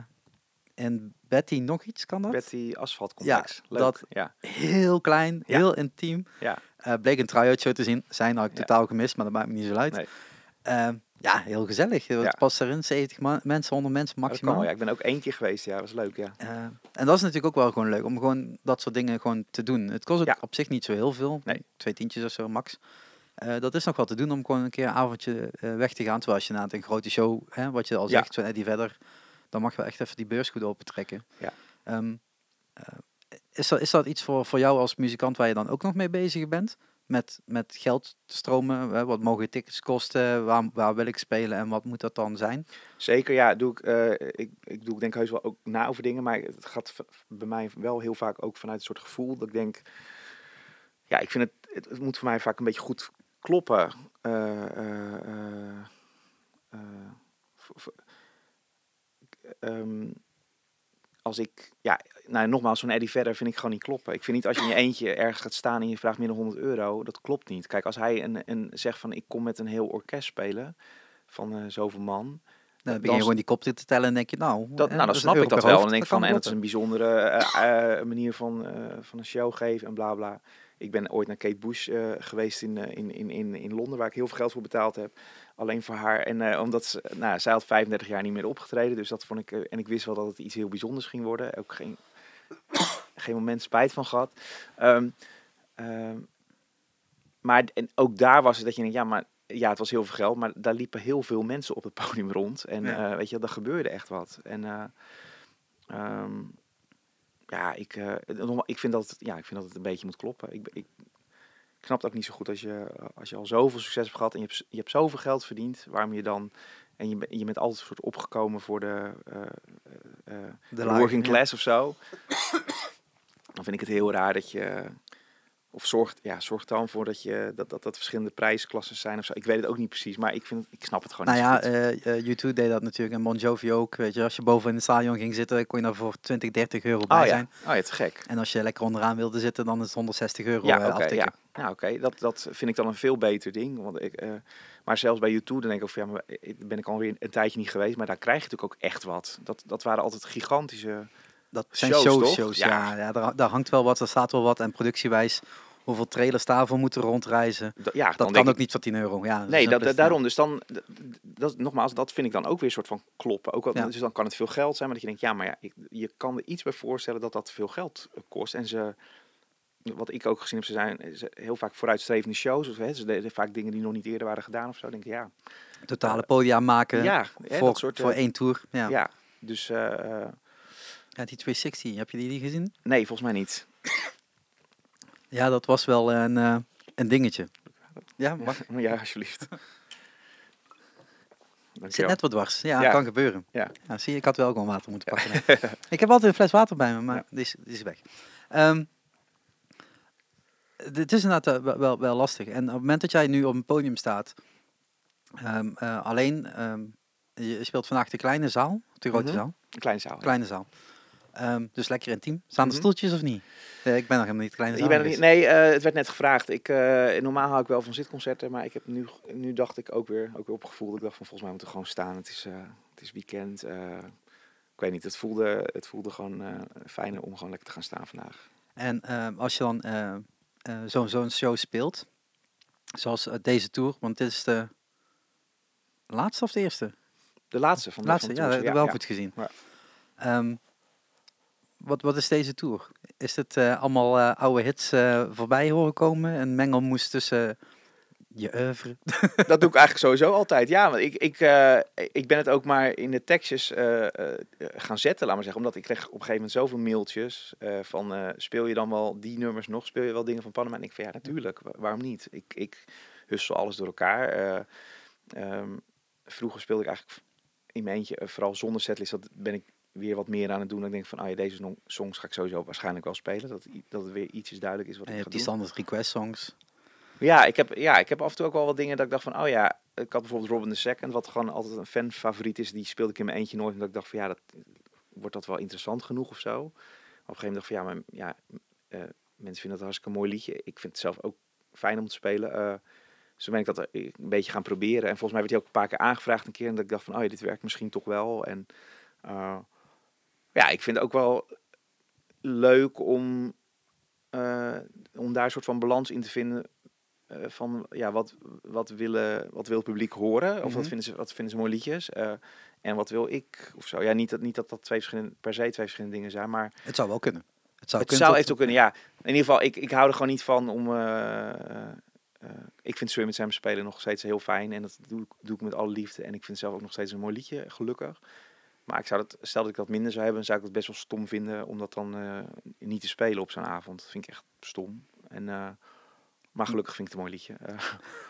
in Betty nog iets, kan dat? Betty Asfaltcomplex. Ja, leuk. dat- Ja, Heel klein, Ja. heel intiem. ja. Eh, bleek een try-out show te zien. Zijn had ik Ja. totaal gemist, maar dat maakt me niet zo uit. Nee. Ehm, ja, heel gezellig. Het Ja. past erin, 70 ma- mensen, 100 mensen kan maximaal. ja. Ik ben ook één keer geweest, ja. Dat was leuk, ja. Eh, en dat is natuurlijk ook wel gewoon leuk, om gewoon dat soort dingen gewoon te doen. Het kost ook Ja. op zich niet zo heel veel. Nee. Twee tientjes of zo, max. Eh, dat is nog wel te doen om gewoon een keer een avondje eh, weg te gaan. Terwijl als je na een grote show, hè, wat je al Ja. zegt, zo'n Eddie Vedder, dan mag je wel echt even die beurs goed opentrekken. Ja. Ehm, eh, is, dat, is dat iets voor, voor jou als muzikant waar je dan ook nog mee bezig bent? Met, met geld te stromen, hè? wat mogen tickets kosten, waar, waar wil ik spelen en wat moet dat dan zijn? Zeker, ja. Doe ik, ik, ik doe ik denk heus wel ook na over dingen, maar het gaat bij mij wel heel vaak ook vanuit een soort gevoel dat ik denk, ja, ik vind het, het, het moet voor mij vaak een beetje goed kloppen. Eh, eh, eh, eh, ehm, als ik, ja, nou nogmaals, zo'n Eddie Vedder vind ik gewoon niet kloppen. Ik vind niet als je in je eentje ergens gaat staan en je vraagt meer dan 100 euro, dat klopt niet. Kijk, als hij een, een zegt van ik kom met een heel orkest spelen van zoveel man, Nou, dan begin je gewoon die kop te tellen en denk je, nou... dat, nou, dan snap ik dat wel. En denk ik van, en dat is een bijzondere manier van, van een show geven en bla bla. Ik ben ooit naar Kate Bush eh, geweest in, eh, in, in, in, in Londen, waar ik heel veel geld voor betaald heb. Alleen voor haar. En eh, omdat ze, nou, zij had 35 jaar niet meer opgetreden. Dus dat vond ik. en ik wist wel dat het iets heel bijzonders ging worden. Ook geen, (coughs) geen moment spijt van gehad. Ehm, ehm, maar en ook daar was het dat je denkt, ja, maar ja, het was heel veel geld, maar daar liepen heel veel mensen op het podium rond. En Ja. weet je, er gebeurde echt wat. En eh, ehm, ja, ik, nogmaals, ik, vind dat, het- ja, ik vind dat het een beetje moet kloppen. Ik, ik, ik snap het ook niet zo goed als je, als je al zoveel succes hebt gehad en je hebt, je hebt zoveel geld verdiend, waarom je dan... En je, je bent altijd soort opgekomen voor de, eh, eh, de working ja. class of zo. Dan vind ik het heel raar dat je of zorgt, ja, zorgt dan voor dat, je, dat, dat dat verschillende prijsklassen zijn of zo. Ik weet het ook niet precies, maar ik, vind, ik snap het gewoon Nou niet ja, goed. eh eh, U2 deed dat natuurlijk en Bon Jovi ook. Weet je, als je boven in het stadion ging zitten, kon je daar voor 20, 30 euro bij oh, ja. zijn. oh ja, te gek. En als je lekker onderaan wilde zitten, dan is het 160 euro Ja, aftikken. ja. Nou, oké. Dat, dat vind ik dan een veel beter ding. Want ik, maar zelfs bij YouTube, dan denk ik van ja, maar ik ben ik alweer een tijdje niet geweest. Maar daar krijg je natuurlijk ook echt wat. Dat, dat waren altijd gigantische. Dat zijn Shows, shows, Ja. ja. daar, daar hangt wel wat, er staat wel wat. En productiewijs, hoeveel trailers daarvoor moeten rondreizen. da- Ja, Dat kan ik- ook niet voor 10 euro. Ja, Nee, dat, daarom. Dus dan, dat, nogmaals, dat vind ik dan ook weer een soort van kloppen. Ook al, Ja. Dus dan kan het veel geld zijn, maar dat je denkt, ja, maar ja, ik, je kan er iets bij voorstellen dat dat veel geld eh, kost. En ze, wat ik ook gezien heb, ze zijn ze heel vaak vooruitstrevende shows. Of, hè, ze deden vaak dingen die nog niet eerder waren gedaan of zo. Denk ik, ja. Totale podia maken ja, hè, voor, dat soort. voor eh, één tour. Ja. ja. dus eh, eh, Ja, die 260, heb je die, gezien? nee, volgens mij niet. Ja, dat was wel een, eh, een dingetje. Ja, mag. (laughs) Ja, alsjeblieft. zit net wat dwars. Ja, Ja. kan gebeuren. Ja. Ja, zie je, ik had wel gewoon water moeten pakken. (laughs) ik heb altijd een fles water bij me, maar die, is, die is weg. Ehm, het is inderdaad eh, wel, wel, wel lastig. En op het moment dat jij nu op een podium staat, ehm, eh, alleen, ehm, je speelt vandaag de kleine zaal, de grote zaal, Een kleine zaal. kleine zaal. Ehm, dus lekker intiem. Staan er Mhm. stoeltjes of niet? Eh, ik ben nog helemaal niet kleine Je zaal. bent niet, nee, eh, het werd net gevraagd. Ik, eh, normaal hou ik wel van zitconcerten, maar ik heb nu, nu dacht ik ook weer, ook weer opgevoeld. Ik dacht van volgens mij moeten we gewoon staan. Het is, het is weekend. ik weet niet, het voelde, het voelde gewoon fijner om gewoon lekker te gaan staan vandaag. En als je dan zo'n zo'n show speelt, zoals deze tour, want dit is de laatste of de eerste? De laatste van de, laatste, van de ja, dat heb ik wel goed gezien. Ja. Ehm, wat, wat is deze tour? Is het eh, allemaal eh, oude hits eh, voorbij horen komen? Een mengelmoes tussen je oeuvre? (laughs) Dat doe ik eigenlijk sowieso altijd. Ja, want ik, ik, ik ben het ook maar in de tekstjes gaan zetten, laat maar zeggen. Omdat ik kreeg op een gegeven moment zoveel mailtjes van... speel je dan wel die nummers nog? Speel je wel dingen van Panama? En ik van ja, natuurlijk. wa- Waarom niet? Ik, ik hussel alles door elkaar. Eh, ehm, vroeger speelde ik eigenlijk in mijn eentje, vooral zonder setlist. Dat ben ik weer wat meer aan het doen. Ik denk van, ah ja, deze songs ga ik sowieso waarschijnlijk wel spelen. Dat, dat het weer ietsjes duidelijk is wat En je ik hebt ga die doen. standaard request songs. Ja ik, heb, ja, ik heb af en toe ook wel wat dingen dat ik dacht van, oh ja, ik had bijvoorbeeld Robin the Second, wat gewoon altijd een fanfavoriet is. Die speelde ik in mijn eentje nooit, omdat ik dacht van, ja, dat, wordt dat wel interessant genoeg of zo. Op een gegeven moment dacht ik van, ja, maar, ja eh, mensen vinden dat een hartstikke mooi liedje. Ik vind het zelf ook fijn om te spelen. eh dus toen ben ik dat er een beetje gaan proberen. En volgens mij werd hij ook een paar keer aangevraagd een keer. En dat ik dacht van, oh ja, dit werkt misschien toch wel. En eh, ja, ik vind het ook wel leuk om, eh, om daar een soort van balans in te vinden. eh, van ja, wat, wat, willen, wat wil het publiek horen? Of Mhm. wat, vinden ze, wat vinden ze mooie liedjes? Eh, en wat wil ik? Of zo. Ja, niet dat, niet dat dat twee verschillende, per se twee verschillende dingen zijn. Maar Het zou wel kunnen. Het zou, het kunnen zou tot- eventueel kunnen, ja. In ieder geval, ik, ik hou er gewoon niet van om... ik vind Swim met Sam spelen nog steeds heel fijn. En dat doe ik, doe ik met alle liefde. En ik vind het zelf ook nog steeds een mooi liedje, gelukkig. Maar ik zou dat, stel dat ik dat minder zou hebben, zou ik het best wel stom vinden om dat dan eh, niet te spelen op zo'n avond. Dat vind ik echt stom. En, eh, maar gelukkig vind ik het een mooi liedje.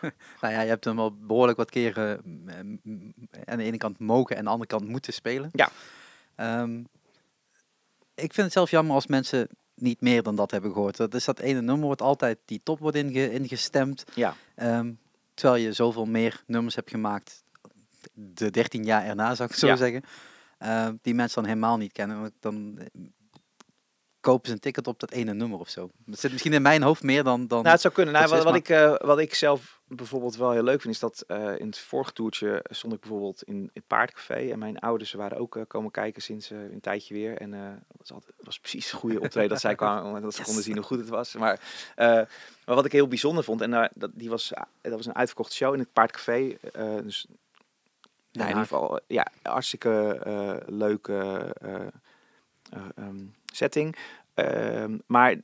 Eh, (laughs) Nou ja, je hebt hem wel behoorlijk wat keren mm, mm, aan de ene kant mogen en aan de andere kant moeten spelen. Ja. Ehm, ik vind het zelf jammer als mensen niet meer dan dat hebben gehoord. Dat is dat ene nummer wordt altijd die top wordt inge, ingestemd. ja, Ehm, terwijl je zoveel meer nummers hebt gemaakt de 13 jaar erna, zou ik zo Ja. zeggen. Ehm, die mensen dan helemaal niet kennen. Want Dan eh, kopen ze een ticket op dat ene nummer of zo. Dat zit misschien in mijn hoofd meer dan... dan nou het zou kunnen. Nou, wat, ik, eh, wat ik zelf bijvoorbeeld wel heel leuk vind, is dat eh, in het vorige toertje stond ik bijvoorbeeld in het paardcafé. En mijn ouders waren ook eh, komen kijken sinds eh, een tijdje weer. En eh dat was, altijd, was precies een goede optreden dat zij (laughs) kwamen, dat ze Yes. konden zien hoe goed het was. Maar, eh, maar wat ik heel bijzonder vond, en daar dat, die was, dat was een uitverkochte show in het paardcafé. eh, dus in ieder geval, ja, hartstikke eh, leuke eh, eh, ehm, setting. Ehm, maar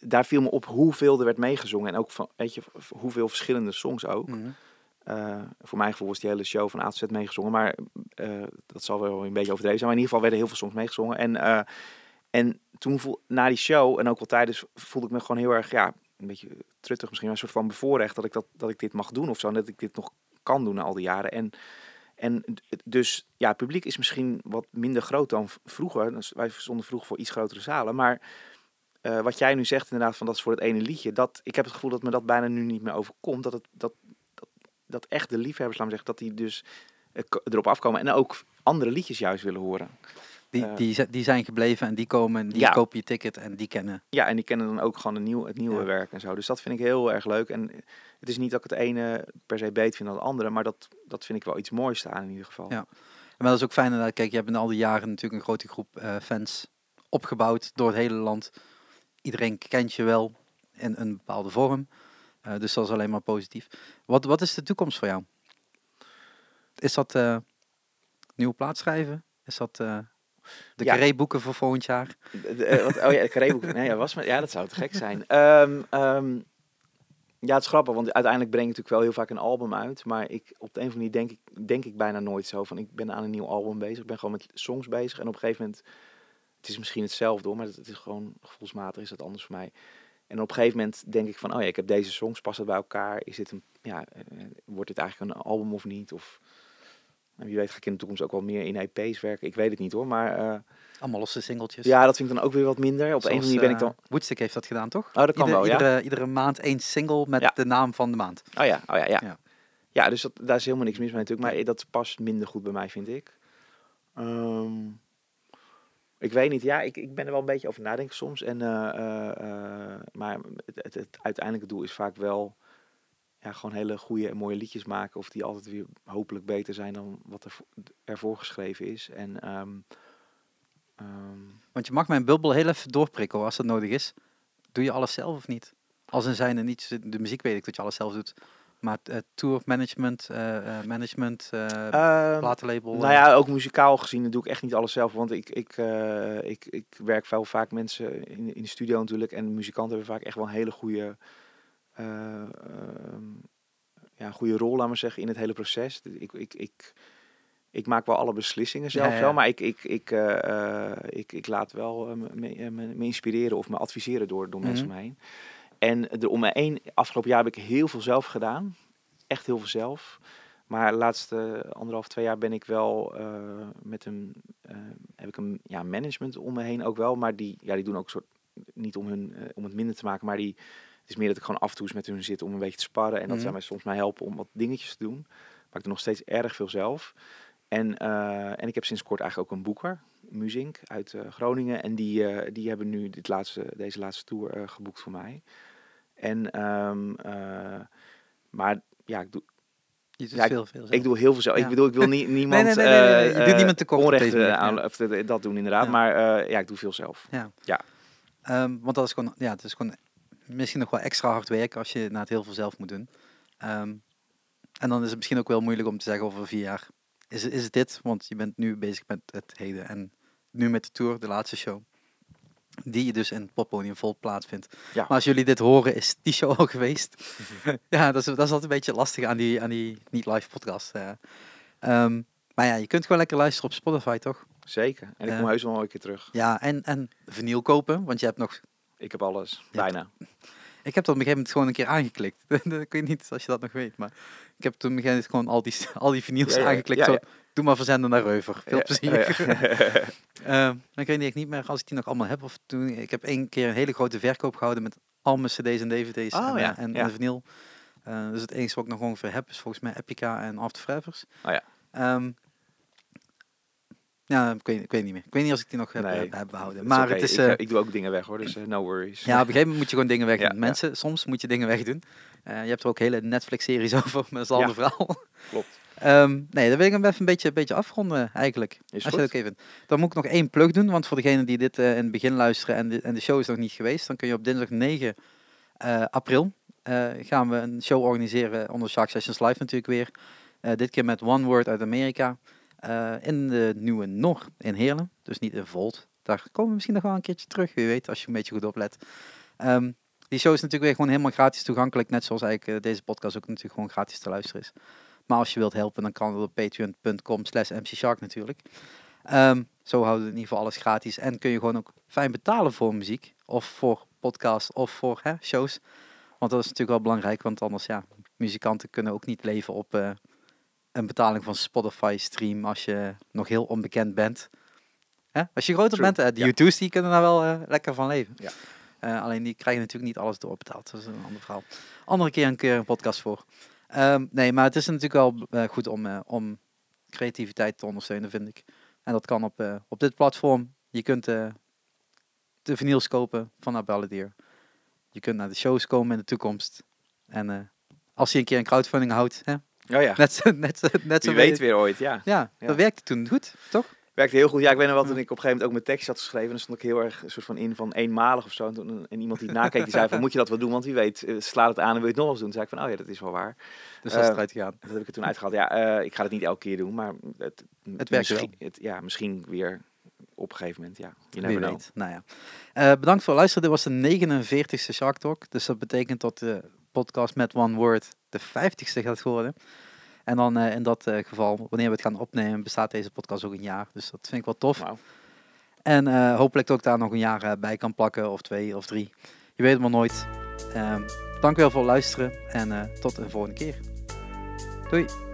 daar viel me op hoeveel er werd meegezongen. En ook van, weet je, hoeveel verschillende songs ook. Mhm. Voor mijn gevoel was die hele show van A tot Z meegezongen. Maar dat zal wel een beetje overdreven zijn. Maar in ieder geval werden heel veel songs meegezongen. En, en toen voel, na die show en ook wel tijdens voelde ik me gewoon heel erg, ja, een beetje truttig misschien, maar een soort van bevoorrecht dat ik, dat, dat ik dit mag doen of zo. En dat ik dit nog kan doen na al die jaren. En, en dus ja, het publiek is misschien wat minder groot dan vroeger. Wij stonden vroeger voor iets grotere zalen. Maar eh, wat jij nu zegt inderdaad, van dat is voor het ene liedje. Dat, ik heb het gevoel dat me dat bijna nu niet meer overkomt. Dat, het, dat, dat, echt de liefhebbers, laat zeggen, dat die dus eh, erop afkomen. En ook andere liedjes juist willen horen. Die, Eh. die, zi- die zijn gebleven en die komen, die Ja. kopen je ticket en die kennen. Ja, en die kennen dan ook gewoon het nieuwe, het nieuwe Ja. werk en zo. Dus dat vind ik heel erg leuk. En het is niet dat ik het ene per se beter vind dan het andere, maar dat, dat vind ik wel iets moois staan in ieder geval. Ja. Maar dat is ook fijn. inderdaad. Kijk, je hebt in al die jaren natuurlijk een grote groep eh, fans opgebouwd door het hele land. Iedereen kent je wel in een bepaalde vorm. Eh, dus dat is alleen maar positief. Wat, wat is de toekomst voor jou? Is dat eh, nieuwe plaat schrijven? Is dat eh, de Ja. boeken voor volgend jaar? De- de- eh, wat, oh ja, Carré-boek. Nee, ja, was maar, ja, dat zou te gek zijn. Ehm, ehm, ja, het is grappig, want uiteindelijk breng ik natuurlijk wel heel vaak een album uit. Maar ik, op de een of andere manier denk ik, denk ik bijna nooit zo van, ik ben aan een nieuw album bezig. Ik ben gewoon met songs bezig. En op een gegeven moment, het is misschien hetzelfde hoor, maar het, het is gewoon gevoelsmatig is dat anders voor mij. En op een gegeven moment denk ik van, oh ja, ik heb deze songs, past het bij elkaar? Is dit een, ja, eh, wordt dit eigenlijk een album of niet? Of, en wie weet ga ik in de toekomst ook wel meer in EP's werken. Ik weet het niet hoor, maar... eh, Allemaal losse singeltjes. ja, dat vind ik dan ook weer wat minder. Op een manier ben ik dan... eh, Woodstick heeft dat gedaan, toch? Oh, dat kan Ieder- wel, ja. iedere, iedere maand één single met Ja. de naam van de maand. Oh ja, oh ja, ja. Ja. Ja, dus dat, daar is helemaal niks mis mee natuurlijk. Maar dat past minder goed bij mij, vind ik. Ehm, ik weet niet. Ja, ik, ik ben er wel een beetje over nadenken soms. En, eh, maar het, het, het uiteindelijke doel is vaak wel... Ja, gewoon hele goede en mooie liedjes maken. Of die altijd weer hopelijk beter zijn dan wat er vo- ervoor geschreven is. En... ehm, ehm, Want je mag mijn bubbel heel even doorprikken als dat nodig is. Doe je alles zelf of niet? Als in zijn er niet, de muziek weet ik dat je alles zelf doet. Maar eh, tour management, eh, eh, management, ehm, platenlabel. Nou ja, ook muzikaal gezien doe ik echt niet alles zelf. Want ik, ik, ik, ik werk wel vaak mensen in, in de studio natuurlijk. En muzikanten hebben vaak echt wel een hele goede, eh, ehm, ja, een goede rol, laat maar zeggen, in het hele proces. Ik, ik, ik, ik maak wel alle beslissingen zelf Ja, ja. wel. Maar ik, ik, ik, eh, eh, ik, ik laat wel me, me, inspireren of me adviseren door, door mensen Mhm. om me heen. En er om me heen, afgelopen jaar heb ik heel veel zelf gedaan. Echt heel veel zelf. Maar de laatste anderhalf, twee jaar ben ik wel met een, heb ik een ja, management om me heen ook wel. Maar die, ja, die doen ook soort, niet om, hun, om het minder te maken, maar die, is meer dat ik gewoon af en toe eens met hun zit om een beetje te sparren. En dat Mhm. zij mij soms mij helpen om wat dingetjes te doen. Maar ik doe nog steeds erg veel zelf. En, eh, en ik heb sinds kort eigenlijk ook een boeker, Muzink, uit eh, Groningen. En die, eh, die hebben nu dit laatste, deze laatste tour geboekt voor mij. En, ehm, eh, maar ja, ik doe, ja, veel, veel zelf. ik doe heel veel zelf. Ja. Ik bedoel, ik wil niet, (laughs) niemand nee, nee, je doet niemand tekort onrecht manier, aan ja. of dat doen inderdaad. Ja. Maar ja, ik doe veel zelf. Ehm, want dat is gewoon, ja, het is gewoon misschien nog wel extra hard werken als je na het heel veel zelf moet doen. Ehm, en dan is het misschien ook wel moeilijk om te zeggen over vier jaar, is, is het dit? Want je bent nu bezig met het heden en nu met de tour, de laatste show. Die je dus in het vol plaatsvindt. Ja. Maar als jullie dit horen, is die show al geweest. (laughs) ja, dat is, dat is altijd een beetje lastig aan die, aan die niet-live podcast. eh. Ehm, maar ja, je kunt gewoon lekker luisteren op Spotify, toch? Zeker. En ik kom heus wel een keer terug. Ja, en, en vinyl kopen, want je hebt nog Ik heb alles. Bijna. Ik heb dat op een gegeven moment gewoon een keer aangeklikt. (laughs) ik weet niet of je dat nog weet, maar ik heb toen op een gegeven moment gewoon al die, (laughs) al die vinyls Ja, ja, aangeklikt. ja, zo. Doe maar verzenden naar Reuver. Veel plezier. ja. (laughs) Ehm, dan weet ik niet meer als ik die nog allemaal heb. Of toen, ik heb één keer een hele grote verkoop gehouden met al mijn cd's en dvd's Oh, en, eh, en, ja. en de vinyl. Eh, dus het enige wat ik nog ongeveer heb is volgens mij Epica en After Forever's. Oh ja. Ehm, ja, ik weet, ik weet niet meer. Ik weet niet als ik die nog heb, Nee, heb, heb behouden. Maar het is... ik, eh, eh, ik doe ook dingen weg hoor, dus eh, no worries. ja, op een gegeven moment moet je gewoon dingen wegdoen. (laughs) Ja, ja. Mensen, soms moet je dingen wegdoen. Eh, je hebt er ook hele Netflix-series (laughs) over, is een ander verhaal. (laughs) Klopt. Ehm, nee, dan wil ik hem even een beetje, een beetje afronden eigenlijk. Is als je dat vindt. Dan moet ik nog één plug doen, want voor degenen die dit eh, in het begin luisteren en de, en de show is nog niet geweest, dan kun je op dinsdag 9 eh, april eh, gaan we een show organiseren onder Shark Sessions Live natuurlijk weer. Eh, dit keer met One Word uit Amerika. Eh, in de nieuwe Nor in Heerlen, dus niet in Volt. Daar komen we misschien nog wel een keertje terug, wie weet, als je een beetje goed oplet. Ehm, die show is natuurlijk weer gewoon helemaal gratis toegankelijk, net zoals eigenlijk eh, deze podcast ook natuurlijk gewoon gratis te luisteren is. Maar als je wilt helpen, dan kan het op patreon.com slash mcshark natuurlijk. Ehm, zo houden we in ieder geval alles gratis. En kun je gewoon ook fijn betalen voor muziek. Of voor podcast of voor hè, shows. Want dat is natuurlijk wel belangrijk. Want anders, ja, muzikanten kunnen ook niet leven op eh, een betaling van Spotify stream als je nog heel onbekend bent. Hè? Als je groter True, bent, eh, de ja. YouTubers die kunnen daar wel eh, lekker van leven. Ja. Eh, alleen die krijgen natuurlijk niet alles doorbetaald. Dat is een ander verhaal. Andere keer een keer een podcast voor. Ehm, nee, maar het is natuurlijk wel goed om, om creativiteit te ondersteunen, vind ik. En dat kan op, op dit platform. Je kunt de vinyls kopen van Abeladier. Je kunt naar de shows komen in de toekomst. En als je een keer een crowdfunding houdt, hè? Oh ja, net, zo weet weer ooit, ja. Ja, Ja. dat werkte toen goed, toch? Werkte heel goed. Ja, ik weet nog wel, toen ik op een gegeven moment ook mijn tekst had geschreven, dan stond ik heel erg een soort van in van eenmalig of zo. En, toen, en iemand die het (laughs) nakeek, die zei van, moet je dat wel doen? Want wie weet, eh, slaat het aan en wil je het nog eens doen? Toen zei ik van, oh ja, dat is wel waar. Dus dat is Eh, eruit gegaan. Dat heb ik er toen uitgehaald. Ja, eh, ik ga het niet elke keer doen, maar het, werkt misschien, het, ja, misschien weer op een gegeven moment, ja. Je never weet. Nou ja. Bedankt voor het luisteren. Dit was de 49ste Shark Talk. Dus dat betekent dat de podcast met One Word de 50ste gaat worden. En dan eh, in dat eh, geval, wanneer we het gaan opnemen, bestaat deze podcast ook een jaar. Dus dat vind ik wel tof. En eh, hopelijk dat ik daar nog een jaar bij kan plakken, of twee of drie. Je weet het maar nooit. Ehm dank wel voor het luisteren en tot een volgende keer. Doei.